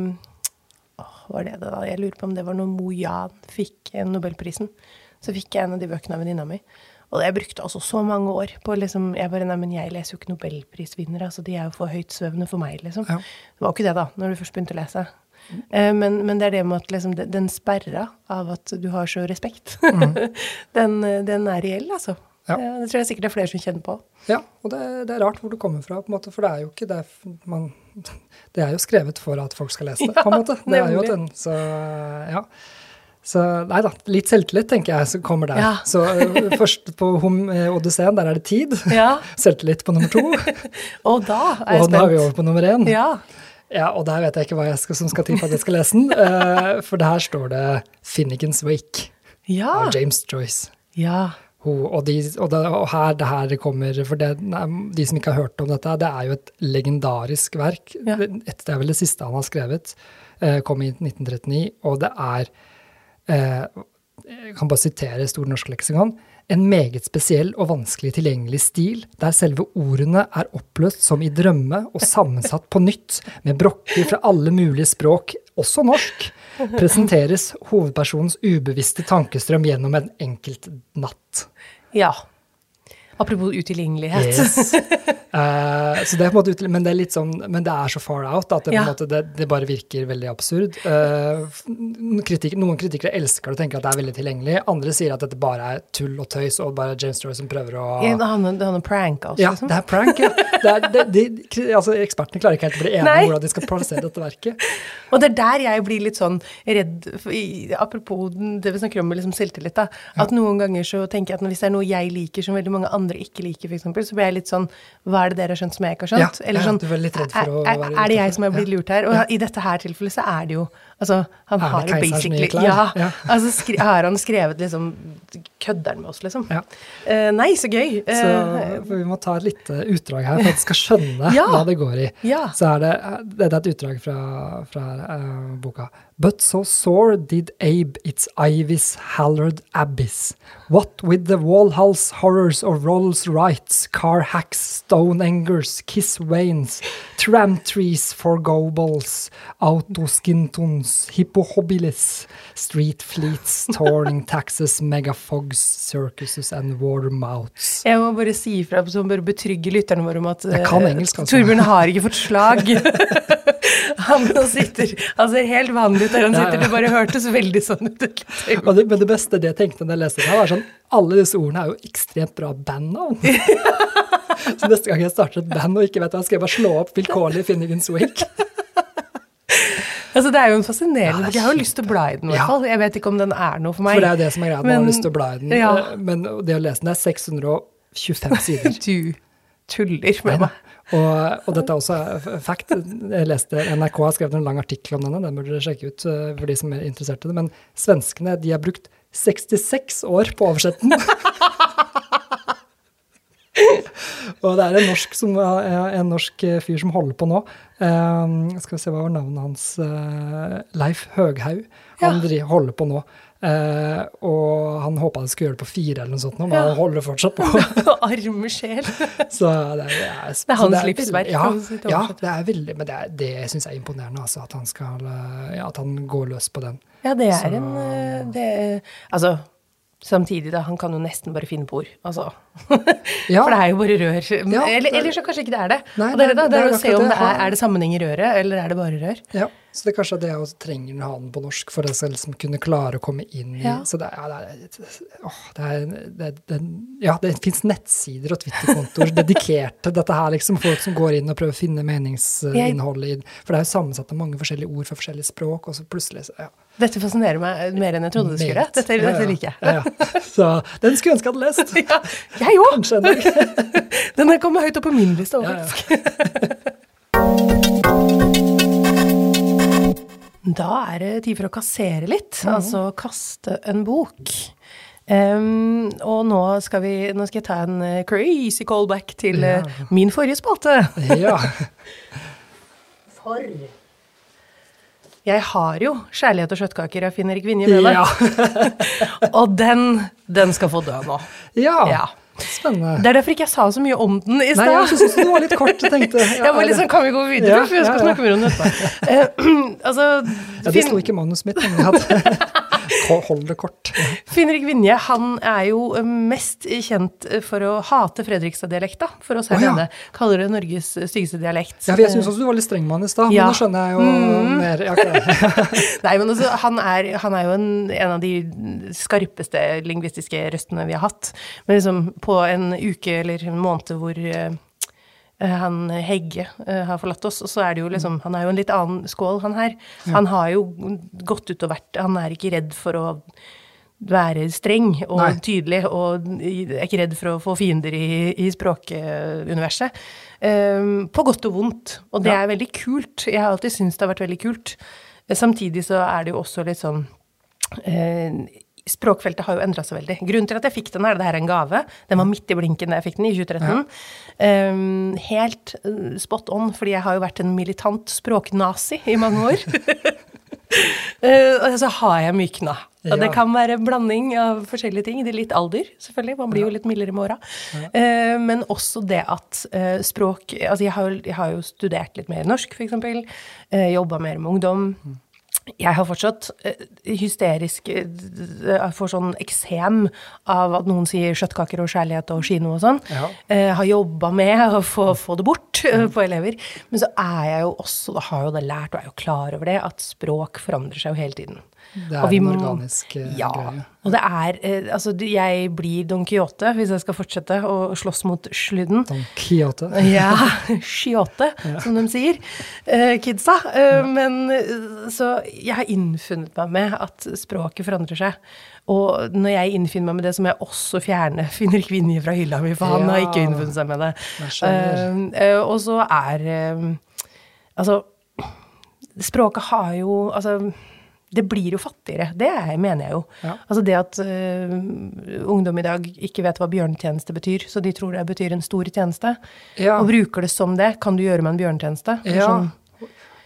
B: var det da? Jeg lurer på om det var når Mo Yan fikk eh, Nobelprisen. Så fikk jeg en av de bøkene av venninna mi. Og jeg brukte altså så mange år på liksom Jeg bare Nei, men jeg leser jo ikke nobelprisvinnere. Altså, de er jo for høytsvevende for meg, liksom.
A: Ja.
B: Det var jo ikke det, da, når du først begynte å lese. Eh, men, men det er det med at liksom, den- sperra av at du har så respekt, den, eh, den er reell, altså.
A: Ja.
B: Eh, Det tror jeg sikkert det er flere som kjenner på.
A: Ja, og det, det er rart hvor det kommer fra, på en måte, for det er jo ikke det man Det er jo skrevet for at folk skal lese det, på en måte. Det er jo den, så ja. Så nei da, litt selvtillit tenker jeg som kommer der.
B: Ja.
A: Så uh, først på hom, eh, Odysseen, der er det tid.
B: Ja,
A: Selvtillit på nummer to.
B: Og da er jeg
A: og da er vi over på nummer én.
B: Ja.
A: Ja, og der vet jeg ikke hva jeg skal, som skal til for at jeg skal lese den. Uh, for der står det 'Finnegans Wake'
B: Ja.
A: av James Joyce.
B: ja.
A: Ho, og, de, og, det, og her det her kommer For det, de som ikke har hørt om dette, det er jo et legendarisk verk.
B: Ja.
A: Det, det er vel det siste han har skrevet. Eh, kom i 1939, og det er eh, Jeg kan bare sitere Stor norsk leksikon. En meget spesiell og vanskelig tilgjengelig stil, der selve ordene er oppløst som i drømme og sammensatt på nytt, med brokker fra alle mulige språk, også norsk, presenteres hovedpersonens ubevisste tankestrøm gjennom en enkelt natt.
B: ja. Apropos utilgjengelighet.
A: Yes. Uh, så det er på en måte util men det er litt sånn, men det er så far out at det, på
B: Ja.
A: måte, det, det bare virker veldig absurd. Uh, kritik, noen kritikere elsker det og tenker at det er veldig tilgjengelig. Andre sier at dette bare er tull og tøys, og bare James Story som prøver å
B: Ja, Han han er prank, også?
A: ja,
B: liksom.
A: det er prank, ja. Det er, det, de, altså, ekspertene klarer ikke helt å bli enige om hvordan de skal plassere dette verket.
B: Og det er der jeg blir litt sånn redd for, Apropos det vi snakker om med liksom selvtillit, da. At noen ganger så tenker jeg at hvis det er noe jeg liker som veldig mange andre ikke liker, eksempel, så blir jeg litt sånn Hva er det dere har skjønt som jeg ikke har skjønt?
A: Ja,
B: Eller sånn,
A: er
B: er, er, er det jeg som har blitt lurt her? Og i dette her tilfellet så er det jo Altså, han
A: Er
B: har jo basically? Ja.
A: Ja.
B: Altså skri, har han skrevet liksom Kødder han med oss, liksom?
A: Ja.
B: Uh, nei, så gøy.
A: Så
B: Eh,
A: vi må ta et lite utdrag her for at du skal skjønne hva det går i. Så er det, det er et utdrag fra, fra uh, boka. But so sore did Abe its ivies hallowed abyss. What with the Walhal's horrors of Rolls Rights, car hacks, stone angers, kiss wains, tram trees for gobles, autoskintons, hippohobilis, street fleets, Torning taxes, megafogs, circuses and watermouths.
B: Jeg må bare si ifra som bør betrygge lytterne våre om at eh,
A: engelsk, altså.
B: Torbjørn har ikke fått slag. Han sitter Han ser helt vanlig ut der han sitter, det bare hørtes veldig sånn ut.
A: Og det, men det beste det jeg tenkte da jeg leste det, var sånn Alle disse ordene er jo ekstremt bra bandnavn. Så neste gang jeg starter et band og ikke vet hva, skal jeg bare slå opp vilkårlig Finnegan Wake.
B: Altså, det er jo en fascinerende
A: er
B: bok. Jeg har jo lyst til å bla i den, i hvert fall. Jeg vet ikke om den er noe for meg.
A: For det er jo det som er greia, man har lyst til å bla i den. Eh, Men det å lese den er 625 sider.
B: Du tuller med meg.
A: Og, og dette er også f- fact. Jeg leste NRK har skrevet en lang artikkel om denne, den burde dere sjekke ut eh, for de som er interessert i det. Men svenskene de har brukt 66 år på å oversette den. og det er en norsk, som, en norsk eh, fyr som holder på nå. Eh, skal vi se hva var navnet hans? Uh, Leif Høghaug. Han
B: Ja.
A: holder på nå. Uh, og han håpa han skulle gjøre det på fire eller noe sånt, men
B: Ja.
A: han holder fortsatt på.
B: Arme sjel.
A: Så det er, er,
B: Det er hans livsverk,
A: Ja, ja det er veldig, men det, er- det syns jeg er imponerende, altså, at han, skal, ja, at han går løs på den.
B: Ja, det er
A: Så-
B: en det, Altså, samtidig, da. Han kan jo nesten bare finne på ord. Altså.
A: Ja.
B: For det er jo bare rør.
A: Ja,
B: eller, eller så kanskje ikke det er det.
A: Nei,
B: og det, er det,
A: er-
B: da, det er
A: det er
B: å se om
A: det.
B: er, er det sammenheng i røret, eller er det bare rør.
A: Ja, så det er kanskje det jeg også trenger å ha den på norsk, for å liksom kunne klare å komme inn i
B: Ja.
A: Så det er, ja, det er, åh, det er, det, det, ja, det fins nettsider og Twitter-kontoer dedikert til dette her, liksom. Folk som går inn og prøver å finne meningsinnholdet i For det er jo sammensatt av mange forskjellige ord for forskjellige språk, og så plutselig ja.
B: Dette fascinerer meg mer enn jeg trodde det skulle. Dette,
A: Ja,
B: dette liker jeg.
A: Ja. Så den skulle jeg ønske jeg hadde lest.
B: Ja, jeg òg!
A: Kanskje en dag.
B: Den der kommer høyt opp på min liste òg, faktisk. Da er det tid for å kassere litt,
A: Mhm.
B: altså kaste en bok. Um, og nå skal, vi, nå skal jeg ta en eh, crazy callback til eh,
A: Ja.
B: min forrige spalte.
A: Ja.
B: For jeg har jo 'Kjærlighet og kjøttkaker' av finner ikke Vinje med meg.
A: Ja.
B: Og den, den skal få dø nå.
A: ja.
B: Ja.
A: Spennende.
B: Det er derfor ikke jeg sa så mye om den i stad.
A: jeg synes den var litt kort. Tenkte ja,
B: Jeg var Kan vi gå videre, for jeg skal snakke mer om dette? Eh, altså,
A: ja, det sto ikke i manuset mitt, jeg Hold det kort.
B: Finn-Erik Vinje han er jo eh, mest kjent for å hate Fredrikstad-dialekta, for oss her
A: Å, ja.
B: nede. Kaller det Norges styggeste dialekt.
A: Ja, for jeg syns også du var litt streng med han i stad,
B: Ja.
A: men nå skjønner jeg jo mer. Ja.
B: Nei, men altså, han er, han er jo en, en av de skarpeste lingvistiske røstene vi har hatt. Men liksom på en uke eller en måned hvor eh, han Hegge eh, har forlatt oss, Og så er det jo liksom Han er jo en litt annen skål, han her. Han har jo gått ut og vært Han er ikke redd for å være streng og
A: Nei.
B: tydelig, og er ikke redd for å få fiender i, i språkuniverset. Um, på godt og vondt. Og det
A: Ja.
B: er veldig kult. Jeg har alltid syntes det har vært veldig kult. Samtidig så er det jo også litt sånn eh, Språkfeltet har jo endra seg veldig. Grunnen til at jeg fikk den, er at det her er en gave. Den var midt i blinken da jeg fikk den, i 2013. Um, helt uh, spot on, fordi jeg har jo vært en militant språknazi i mange år. Uh, og så har jeg mykna. Og det kan være en blanding av forskjellige ting. Det er litt alder, selvfølgelig. Man blir jo litt mildere med åra. Uh, men også det at uh, språk Altså, jeg har, jo- jeg har jo studert litt mer norsk, f.eks. Uh, Jobba mer med ungdom. Jeg har fortsatt eh, hysterisk eh, Jeg får sånn eksem av at noen sier kjøttkaker og kjærlighet og kino og sånn.
A: Ja.
B: Eh, har jobba med å få, få det bort eh, på elever. Men så er jeg jo også, da har jo det lært, og er jo klar over det, at språk forandrer seg jo hele tiden.
A: Det er en organisk må,
B: Ja.
A: greie.
B: Og det er eh, Altså, jeg blir Don Quijote hvis jeg skal fortsette å slåss mot sludden.
A: Don Quijote.
B: Ja, skiote, som de sier, eh, kidsa. Eh, Men eh, så jeg har innfunnet meg med at språket forandrer seg. Og når jeg innfinner meg med det, så må jeg også fjerne Finner Kvinje fra hylla mi, for han har ikke innfunnet seg med det. Eh, eh, og så er uh, Altså, språket har jo Altså det blir jo fattigere. Det er, mener jeg jo.
A: Ja.
B: Altså det at uh, ungdom i dag ikke vet hva bjørnetjeneste betyr, så de tror det betyr en stor tjeneste,
A: Ja.
B: og bruker det som det. Kan du gjøre meg en bjørnetjeneste?
A: Ja.
B: sånn-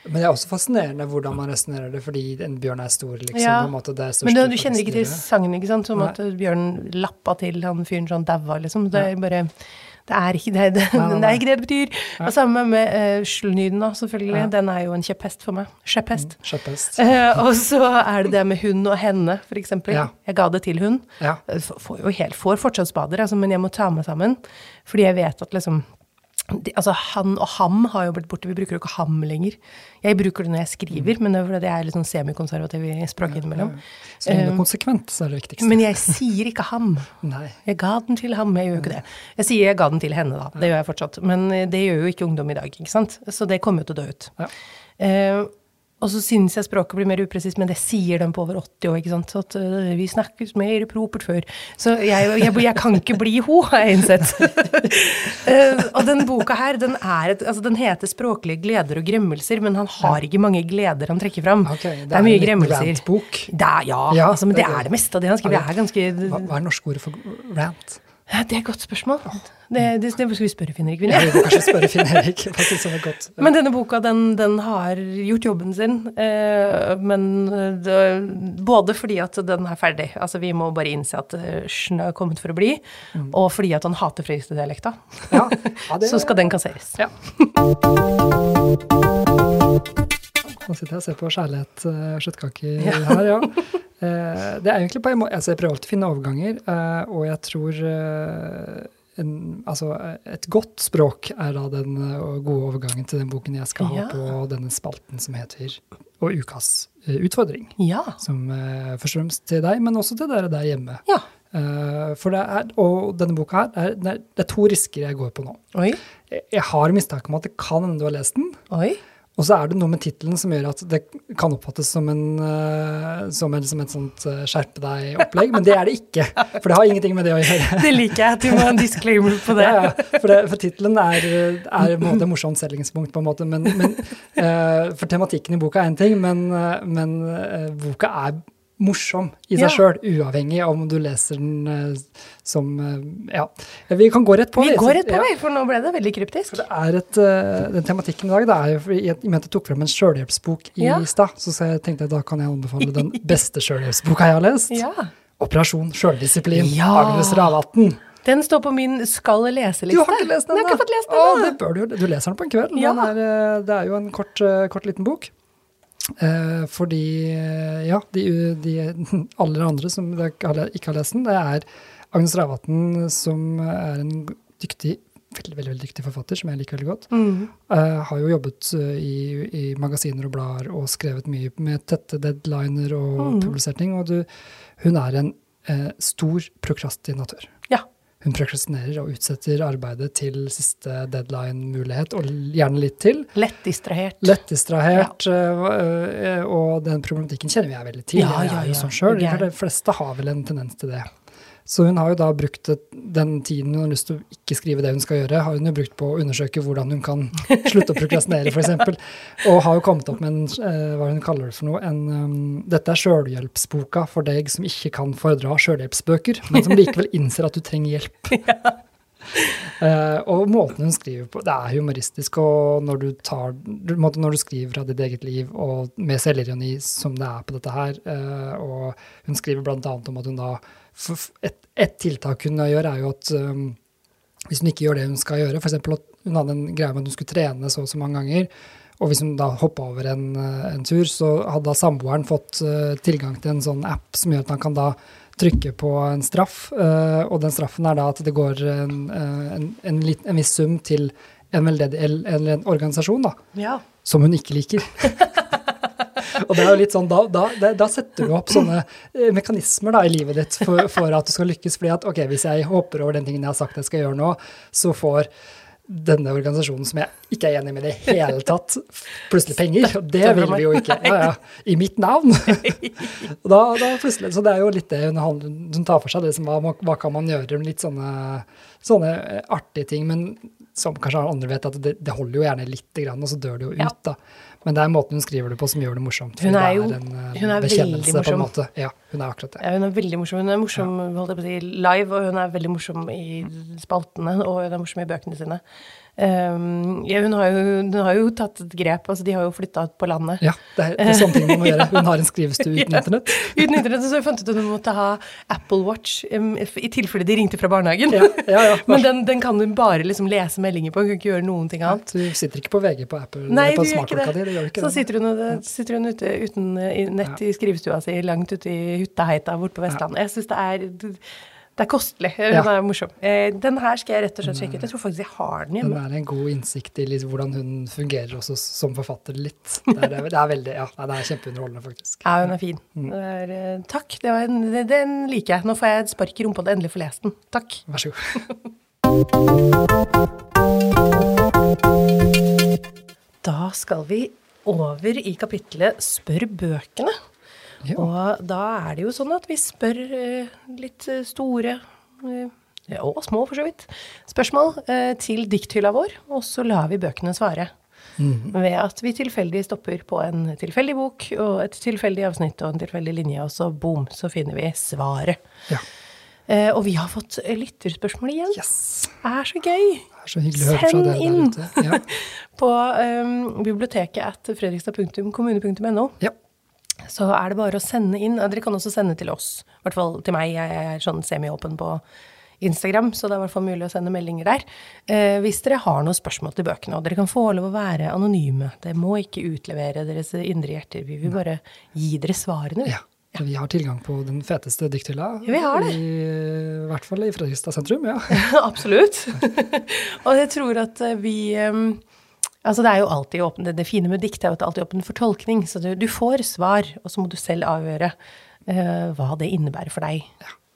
A: Men det er også fascinerende hvordan man resonnerer det, fordi en bjørn er stor, liksom.
B: Ja.
A: måte, det er
B: Men du, du kjenner ikke til sangen, ikke sant? Som
A: Nei.
B: at bjørnen lappa til han fyren sånn daua, liksom. Det er bare det er ikke det det,
A: Nei, nei,
B: det, er ikke det det betyr. Og samme med uh, da, selvfølgelig.
A: Ja.
B: Den er jo en kjepphest for meg. Kjepphest.
A: Mm.
B: Eh, og så er det det med hund og henne, eksempel.
A: Ja.
B: Jeg ga det til hund.
A: Ja.
B: Jeg Får jo helt, får fortsatt spader, altså, men jeg må ta meg sammen. Fordi jeg vet at liksom de, altså Han og ham har jo blitt borte. Vi bruker jo ikke ham lenger. Jeg bruker det når jeg skriver, men det er fordi jeg er litt sånn semikonservativ i språket innimellom.
A: Så lenge det er konsekvent, så er det viktigste.
B: Men jeg sier ikke ham.
A: Nei.
B: Jeg ga den til ham, jeg gjør jo ikke det. Jeg sier jeg ga den til henne, da. Det gjør jeg fortsatt. Men eh, det gjør jo ikke ungdom i dag, ikke sant. Så det kommer jo til å dø ut.
A: Ja.
B: Eh, og så syns jeg språket blir mer upresist, men det sier de på over 80 år, ikke sant. Så at uh, vi snakkes mer propert før. Så jeg, jeg, jeg kan ikke bli ho, har jeg innsett. uh, og den boka her, den, er et, altså, den heter 'Språklige gleder og gremmelser', men han har ikke mange gleder han trekker fram.
A: Okay,
B: det, er mye
A: en liten
B: gremmelser. Det er, ja,
A: Ja,
B: altså, men
A: det
B: det
A: er
B: er
A: det.
B: det meste av det han skriver.
A: Er
B: Det er ganske
A: Hva, hva er norske ordet for rant?
B: Ja, Det er et godt spørsmål. Det, det, det skal vi spørre Finn Erik Vinje.
A: vil kanskje spørre Finn Erik. synes er godt.
B: Men denne boka, den, den har gjort jobben sin. Eh, men det, både fordi at den er ferdig, altså vi må bare innse at snø er kommet for å bli, og fordi at han hater Fredrikstad-dialekta.
A: Ja, ja,
B: Så skal den kasseres.
A: Ja. Nå sitter jeg og ser på kjærlighet skjøttkaker her, ja. Eh, det er egentlig på en måte altså Jeg prøver alltid å finne overganger, eh, og jeg tror eh, en, altså, et godt språk er da den gode overgangen til den boken jeg skal ha
B: Ja.
A: på denne spalten som heter Og ukas utfordring.
B: Ja.
A: Som først og fremst til deg, men også til dere der hjemme.
B: ja.
A: For det er, og denne boka her, det er, det er, to risker jeg går på nå.
B: Oi.
A: Jeg, jeg har mistanke om at det kan hende du har lest den.
B: Oi.
A: Og så er det noe med tittelen som gjør at det kan oppfattes som, en, eh, som, en, som et sånt eh, skjerpe deg-opplegg, men det er det ikke. For det har ingenting med det å gjøre.
B: Det liker jeg, at du må ha en disclaimer på det.
A: Ja, ja. For, det, for tittelen er, er på en måte et morsomt selgingspunkt, på en måte. Men, men, eh, for tematikken i boka er én ting, men, men boka er morsom i seg
B: Ja.
A: sjøl, uavhengig av om du leser den eh, som eh, Ja. Vi kan gå rett på.
B: Vi
A: det.
B: går rett på,
A: Ja.
B: for nå ble det veldig kryptisk.
A: For det er et, eh, Den tematikken i dag det er jo i og med at jeg tok frem en sjølhjelpsbok i
B: Ja.
A: stad, så jeg tenkte jeg da kan jeg anbefale den beste sjølhjelpsboka jeg har lest.
B: Ja.
A: Operasjon sjøldisiplin.
B: Ja.
A: Agnes Ravatn.
B: Den står på min skal lese-liste.
A: Du har ikke lest den da.
B: Jeg har ikke fått lest den
A: Å, det bør du, du leser den på en kveld.
B: Ja.
A: Er, det er jo en kort, kort liten bok. Eh, fordi, eh, ja, de, de alle andre som ikke har lest den, det er Agnes Ravatn, som er en dyktig, veldig, veldig, veldig dyktig forfatter, som jeg liker veldig godt.
B: Mm.
A: Eh, har jo jobbet eh, i, i magasiner og blader og skrevet mye med tette deadliner og
B: Mm.
A: publisert ting. Og du, hun er en eh, stor prokrastinatør.
B: Ja.
A: Hun prokrastinerer og utsetter arbeidet til siste deadline-mulighet, og gjerne litt til.
B: Lett distrahert.
A: Lett distrahert, øh, øh, og den problematikken kjenner vi jeg veldig til.
B: Ja,
A: jeg
B: ja,
A: er jo
B: ja.
A: sånn sjøl. De fleste har vel en tendens til det. Så hun har jo da brukt den tiden hun har lyst til å ikke skrive det hun skal gjøre, har hun jo brukt på å undersøke hvordan hun kan slutte å prokrastinere, f.eks. Og har jo kommet opp med en, øh, hva hun kaller det for noe, en um, Dette er sjølhjelpsboka for deg som ikke kan fordra sjølhjelpsbøker, men som likevel innser at du trenger hjelp. Uh, og måten hun skriver på, det er humoristisk. Og når du, tar, når du skriver fra ditt eget liv, og med selvironi som det er på dette her uh, Og hun skriver bl.a. om at hun da et, et tiltak hun gjør, er jo at um, hvis hun ikke gjør det hun skal gjøre, f.eks. at hun hadde en greie med at hun skulle trene så og så mange ganger, og hvis hun da hoppa over en, eh, en tur, så hadde da samboeren fått uh, tilgang til en sånn app som gjør at han kan da trykke på en straff, uh, og den straffen er da at det går en, en, en, lit- en viss sum til en veldedig eller en organisasjon da,
B: Ja.
A: som hun ikke liker. og det er jo litt sånn, da, da, da, setter du opp sånne eh, mekanismer da, i livet ditt for, for at du skal lykkes. fordi at ok, hvis jeg hopper over den tingen jeg har sagt jeg skal gjøre nå, så får denne organisasjonen som jeg ikke er enig med i det hele tatt, plutselig penger. Og det vil vi jo ikke. Ja, ja. I mitt navn. og da, da plutselig, Så det er jo litt det hun, tar for seg. Det liksom, hva, hva kan man gjøre litt sånne, sånne artige ting. Men som kanskje andre vet, at det, det holder jo gjerne lite grann, og så dør det jo ut.
B: Ja.
A: da. Men det er måten hun skriver det på som gjør det morsomt.
B: Hun er jo-
A: det er en eh,
B: hun er veldig morsom.
A: Ja, hun er akkurat det.
B: Ja, hun er veldig morsom. Hun er morsom holdt jeg på å si, live, og hun er veldig morsom i spaltene, og hun er morsom i bøkene sine. Um, ja, hun, har jo, hun har jo tatt et grep. altså De har jo flytta ut på landet.
A: Ja, det er, det er sånne ting man må gjøre. Hun har en skrivestue uten
B: Ja.
A: internett.
B: Uten internett, så fant ut at hun måtte ha Apple Watch um, i tilfelle de ringte fra barnehagen.
A: Ja.
B: Men den, den kan hun bare liksom lese meldinger på, hun kan ikke gjøre noen ting annet.
A: Du sitter ikke på VG på Apple
B: Nei,
A: på smartklokka
B: det.
A: di. Det
B: Så sitter hun, det, sitter hun ute uten eh, i- nett i skrivestua si, langt ute i Huttaheita borte på Vestlandet. Jeg syns det er Det er kostelig. Den er morsom. Eh, Den her skal jeg rett og slett sjekke ut. Jeg tror faktisk jeg har den hjemme.
A: Den er en god innsikt i liksom hvordan hun fungerer også som forfatter litt. Det er, det er veldig, ja, det er kjempeunderholdende, faktisk.
B: Ja, hun er fin. Det er, eh, takk. Det var en, den liker jeg. Nå får jeg et spark i rumpa da jeg endelig får lest den. Takk.
A: Vær så god.
B: Da skal vi over i kapitlet Spør bøkene.
A: Ja.
B: Og da er det jo sånn at vi spør eh, litt eh, store eh, og små, for så vidt, spørsmål til dikthylla vår, og så lar vi bøkene svare. Ved at vi tilfeldig stopper på en tilfeldig bok og et tilfeldig avsnitt og en tilfeldig linje, og så boom, så finner vi svaret.
A: Ja.
B: Eh, og vi har fått lytterspørsmål igjen.
A: Yes!
B: Det er så gøy!
A: Det er så hyggelig å høre fra
B: Send
A: dere der
B: ute.
A: ute. Ja.
B: På um, biblioteket at fredrikstad.kommune.no.
A: ja.
B: Så er det bare å sende inn. Dere kan også sende til oss. I hvert fall til meg. Jeg er sånn semi-åpen på Instagram, så det er i hvert fall mulig å sende meldinger der. Eh, hvis dere har noen spørsmål til bøkene, og dere kan få lov å være anonyme. Dere må ikke utlevere deres indre hjerter. Vi vil bare gi dere svarene.
A: Ja. ja. Vi har tilgang på den feteste dikthylla.
B: Ja, vi har det.
A: I, I hvert fall i Fredrikstad sentrum, ja.
B: Absolutt. og jeg tror at eh, vi um, Altså det er jo alltid åpen, det, fine med dikt er jo at det alltid er åpen for tolkning. Så du, du får svar, og så må du selv avgjøre uh, hva det innebærer for deg.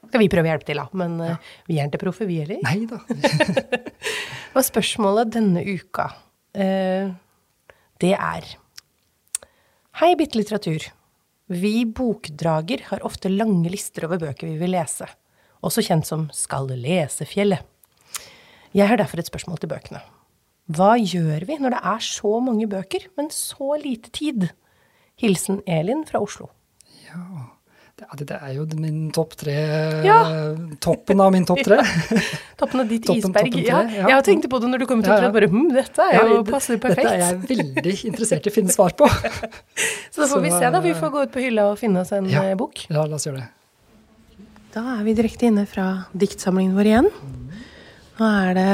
B: Skal vi prøve å hjelpe til, da. Men eh, vi er ikke proffe, vi heller.
A: Nei da.
B: Og spørsmålet denne uka, uh, det er Hei, Bitte litteratur. Vi bokdrager har ofte lange lister over bøker vi vil lese, også kjent som Skal lese-fjellet. Jeg har derfor et spørsmål til bøkene. Hva gjør vi når det er så mange bøker, men så lite tid? Hilsen Elin fra Oslo.
A: Det, det er jo min topp tre
B: Ja.
A: Toppen av min topp tre.
B: Toppen av ditt
A: Toppen,
B: isberg.
A: toppen
B: ja,
A: tre, ja.
B: Jeg tenkte på det når du kom til
A: Ja,
B: ja,
A: ja.
B: bare hm, dette er
A: Ja,
B: jo passer perfekt.
A: Dette er jeg veldig interessert i å finne svar på.
B: Så da får vi se, da. Vi
A: eh,
B: får gå ut på hylla og finne oss en
A: Ja.
B: eh, bok.
A: Ja, la oss gjøre det.
B: Da er vi direkte inne fra diktsamlingen vår igjen. Nå er det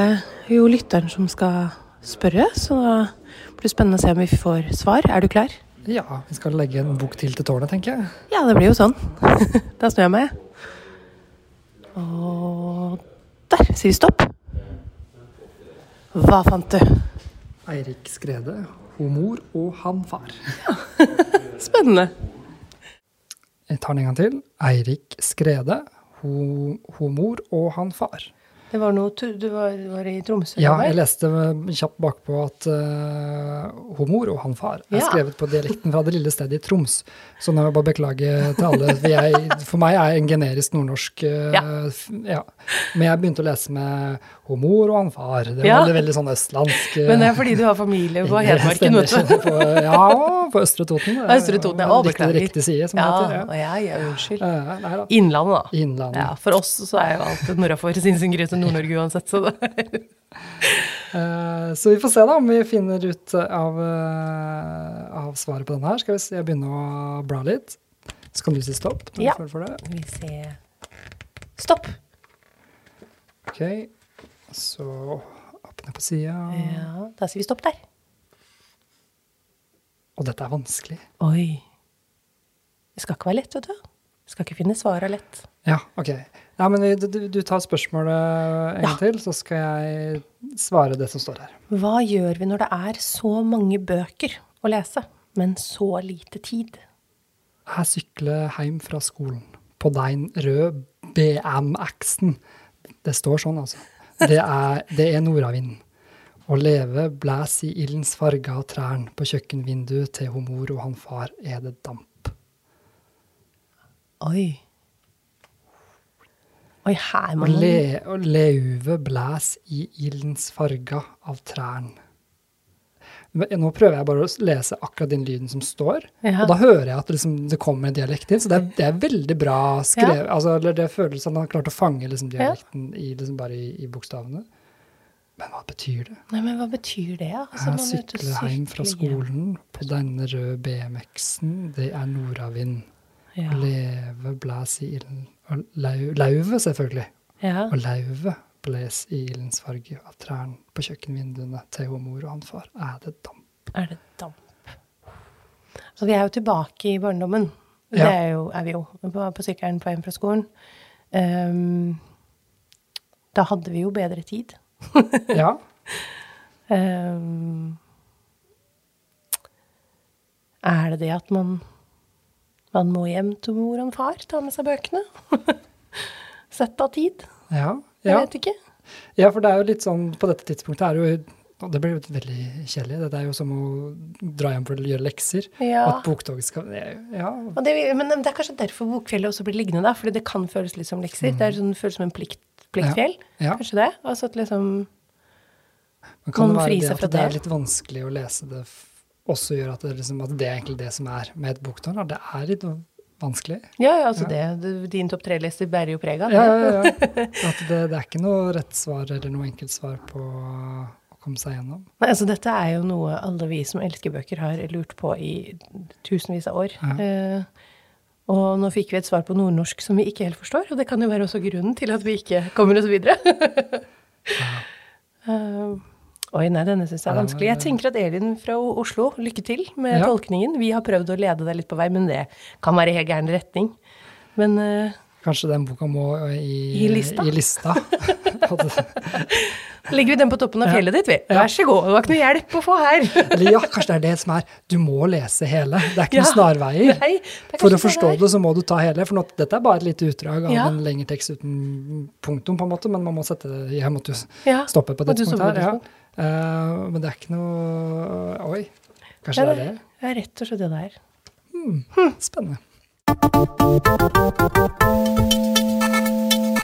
B: jo lytteren som skal spørre, så da blir det spennende å se om vi får svar. Er du klar?
A: Ja, vi skal legge en bok til til tårnet, tenker jeg.
B: Ja, det blir jo sånn. da snur jeg meg. Og der sier vi stopp. Hva fant du?
A: Eirik Skrede, homor og han far.
B: Spennende.
A: Jeg tar den en gang til. Eirik Skrede, ho mor og han far.
B: Det var noe Du var, var i Tromsø?
A: Ja, jeg leste kjapt bakpå at uh, homor og han far er
B: Ja.
A: skrevet på dialekten fra det lille stedet i Troms. Så nå må jeg bare beklage til alle. For, jeg, for meg er jeg en generisk nordnorsk uh,
B: Ja.
A: ja. Men jeg begynte å lese med homor og han far. Det var
B: Ja.
A: veldig, veldig sånn østlandsk. uh,
B: Men det er fordi du har familie på Hedmarken, vet du.
A: Ja, på Østre Toten.
B: Østre Toten, ja.
A: Riktig, riktig side, som
B: Ja,
A: det heter.
B: og jeg, ja, unnskyld.
A: Ja. Da.
B: Innlandet, da.
A: Innlandet.
B: Ja, For oss så er jo alt nordafor Sinsengrøt og Nord-Norge uansett, så det
A: Eh, så vi får se da om vi finner ut av, eh, av svaret på denne her. Skal vi se, jeg begynne å bla litt. Så kan du si stopp.
B: Ja. vi se Stopp.
A: Ok, så opp ned på sida.
B: Ja, da sier vi stopp der.
A: Og dette er vanskelig.
B: Oi. Det skal ikke være lett, vet du. Skal ikke finne svaret lett.
A: Ja, ok. Ja, men du, du, du tar spørsmålet en gang til, så skal jeg svare det som står her.
B: Hva gjør vi når det er så mange bøker å lese, men så lite tid?
A: Jeg sykler hjem fra skolen på den røde BM-X-en. Det står sånn, altså. Det er, det er nordavinden. Å leve blæs i ildens farger av trærne på kjøkkenvinduet til ho mor og han far er det damp.
B: Oi. Oi, her må
A: Og, le, og leuve blæs i ildens farger av trærn. Nå prøver jeg bare å lese akkurat den lyden som står,
B: Ja.
A: og da hører jeg at det, liksom, det kommer en dialekt inn, så det er, det er veldig bra skrevet. Altså, eller det føles som han har klart å fange liksom,
B: Ja.
A: dialekten i, liksom, bare i, i bokstavene. Men hva betyr det?
B: Nei, men hva betyr det? Altså,
A: Jeg
B: er
A: sykler hjem fra skolen på denne røde BMX-en, det er nordavind.
B: Ja.
A: Leve, blæs i ilden. Og lau, selvfølgelig.
B: ja.
A: Og lauvet bles i ildens farge av trærne på kjøkkenvinduene til hun mor og han far. Er det damp?
B: Er det damp? Så vi er jo tilbake i barndommen. Det er, jo, er vi jo på, på sykkelen på veien fra skolen. Um, Da hadde vi jo bedre tid.
A: Ja.
B: Um, er det det at man, man må hjem til mor og far, ta med seg bøkene? Sette av tid?
A: Ja.
B: Jeg vet ikke.
A: ja, for det er jo litt sånn På dette tidspunktet er det jo og Det blir jo veldig kjedelig. Dette er jo som å dra hjem for å gjøre lekser.
B: Ja.
A: At boktoget skal Ja.
B: Det, men det er kanskje derfor Bokfjellet også blir liggende, da. Fordi det kan føles litt som lekser. Det er sånn, føles som en plikt, pliktfjell.
A: ja.
B: Kanskje det? Altså at liksom Man
A: det være
B: fri
A: det
B: seg fra
A: det er litt vanskelig å lese det også gjør at det, liksom, at det er egentlig det som er med et boktårn? Det er litt vanskelig.
B: Ja, ja, altså
A: Ja.
B: det. din topp tre-liste bærer jo preg av det.
A: Ja, ja, ja. At det, det er ikke noe rett svar eller noe enkelt svar på å komme seg gjennom.
B: Nei, altså dette er jo noe alle vi som elsker bøker har lurt på i tusenvis av år.
A: Ja.
B: Eh, og nå fikk vi et svar på nordnorsk som vi ikke helt forstår, og det kan jo være også grunnen til at vi ikke kommer oss videre. Eh, oi, nei, denne syns jeg er vanskelig. Jeg tenker at Elin fra Oslo, lykke til med
A: Ja.
B: tolkningen. Vi har prøvd å lede deg litt på vei, men det kan være i helt gæren retning. Men uh,
A: Kanskje den boka må i,
B: I lista?
A: I lista.
B: Legger vi den på toppen av
A: Ja.
B: fjellet ditt, vi.
A: Ja.
B: Vær så god, det var ikke noe hjelp å få her.
A: Eller ja, kanskje det er det som er Du må lese hele. Det er ikke
B: Ja.
A: noen snarveier.
B: Nei,
A: For å forstå det, så må du ta hele. For nå, dette er bare et lite utdrag av
B: Ja.
A: en lengre tekst uten punktum, på en måte, men man må sette Jeg måtte jo stoppe på det punktet her. Ja. Eh, men det er ikke noe Oi. Kanskje det er det?
B: Det er rett og slett det det er.
A: Spennende.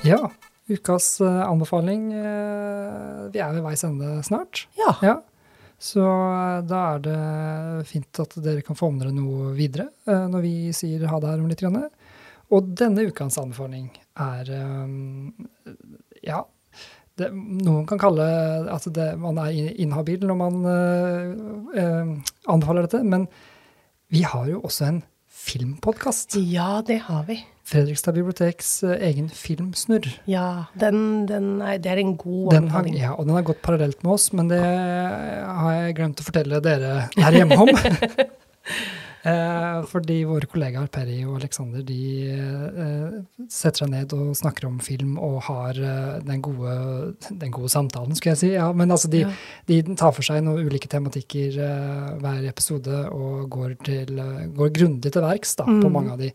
A: Ja, ukas eh, anbefaling. eh, vi er ved veis ende snart.
B: Ja.
A: Ja. Så eh, da er det fint at dere kan få med dere noe videre eh, når vi sier ha det her om litt. Og denne ukas anbefaling er eh, ja, det, noen kan kalle at det, man er in- inhabil når man uh, uh, anbefaler dette, men vi har jo også en filmpodkast.
B: Ja, det har vi.
A: Fredrikstad biblioteks uh, egen Filmsnurr.
B: Ja, den, den er, det er en god anbefaling.
A: ja, og den har gått parallelt med oss, men det har jeg glemt å fortelle dere her hjemme om. Eh, fordi våre kollegaer Perry og Alexander de eh, setter seg ned og snakker om film og har eh, den, gode, den gode samtalen, skulle jeg si. Ja, men altså de,
B: Ja.
A: de tar for seg noen ulike tematikker eh, hver episode og går, til, eh, går grundig til verks da, på
B: Mm.
A: mange av de.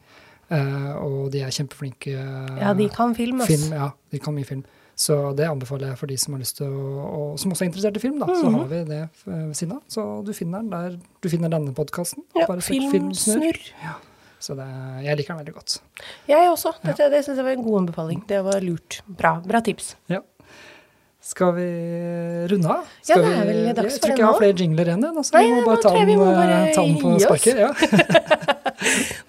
A: Eh, og de er kjempeflinke.
B: Ja, de kan film, altså.
A: Film, ja, de kan mye film. Så det anbefaler jeg for de som har lyst til å, og som også er interessert i film. da, Så
B: Mhm.
A: har vi det eh, ved siden av. Så du finner den der du finner denne podkasten.
B: Ja, Filmsnurr.
A: Så det, jeg liker den veldig godt.
B: Jeg også. Dette, Det syns jeg var en god anbefaling. Det var lurt. Bra, bra tips.
A: Ja. Skal vi runde av?
B: Ja, det er
A: vi-
B: vel dags
A: Jeg
B: for
A: tror
B: det
A: ikke jeg har
B: nå.
A: flere jingler igjen. jeg, Så
B: Nei,
A: vi må
B: nå
A: bare ta
B: tror jeg
A: den,
B: må
A: eh,
B: bare
A: ta den på sparket. Ja.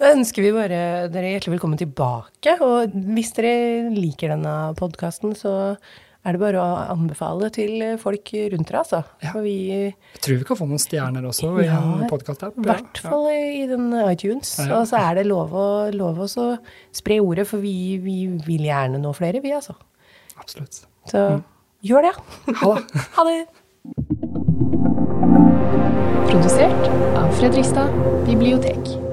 B: Da ønsker vi bare dere hjertelig velkommen tilbake. Og hvis dere liker denne podkasten, så er det bare å anbefale til folk rundt dere, altså.
A: Ja.
B: Vi
A: Jeg tror vi kan få noen stjerner også i
B: Ja,
A: en podkast-app.
B: I hvert fall i den iTunes.
A: Ja, ja.
B: Og så er det lov å, lov å spre ordet, for vi, vi vil gjerne nå flere, vi, altså.
A: Absolutt.
B: Så
A: Mm.
B: Gjør det.
A: Ha det.
B: Ha det.
C: Produsert av Fredrikstad bibliotek.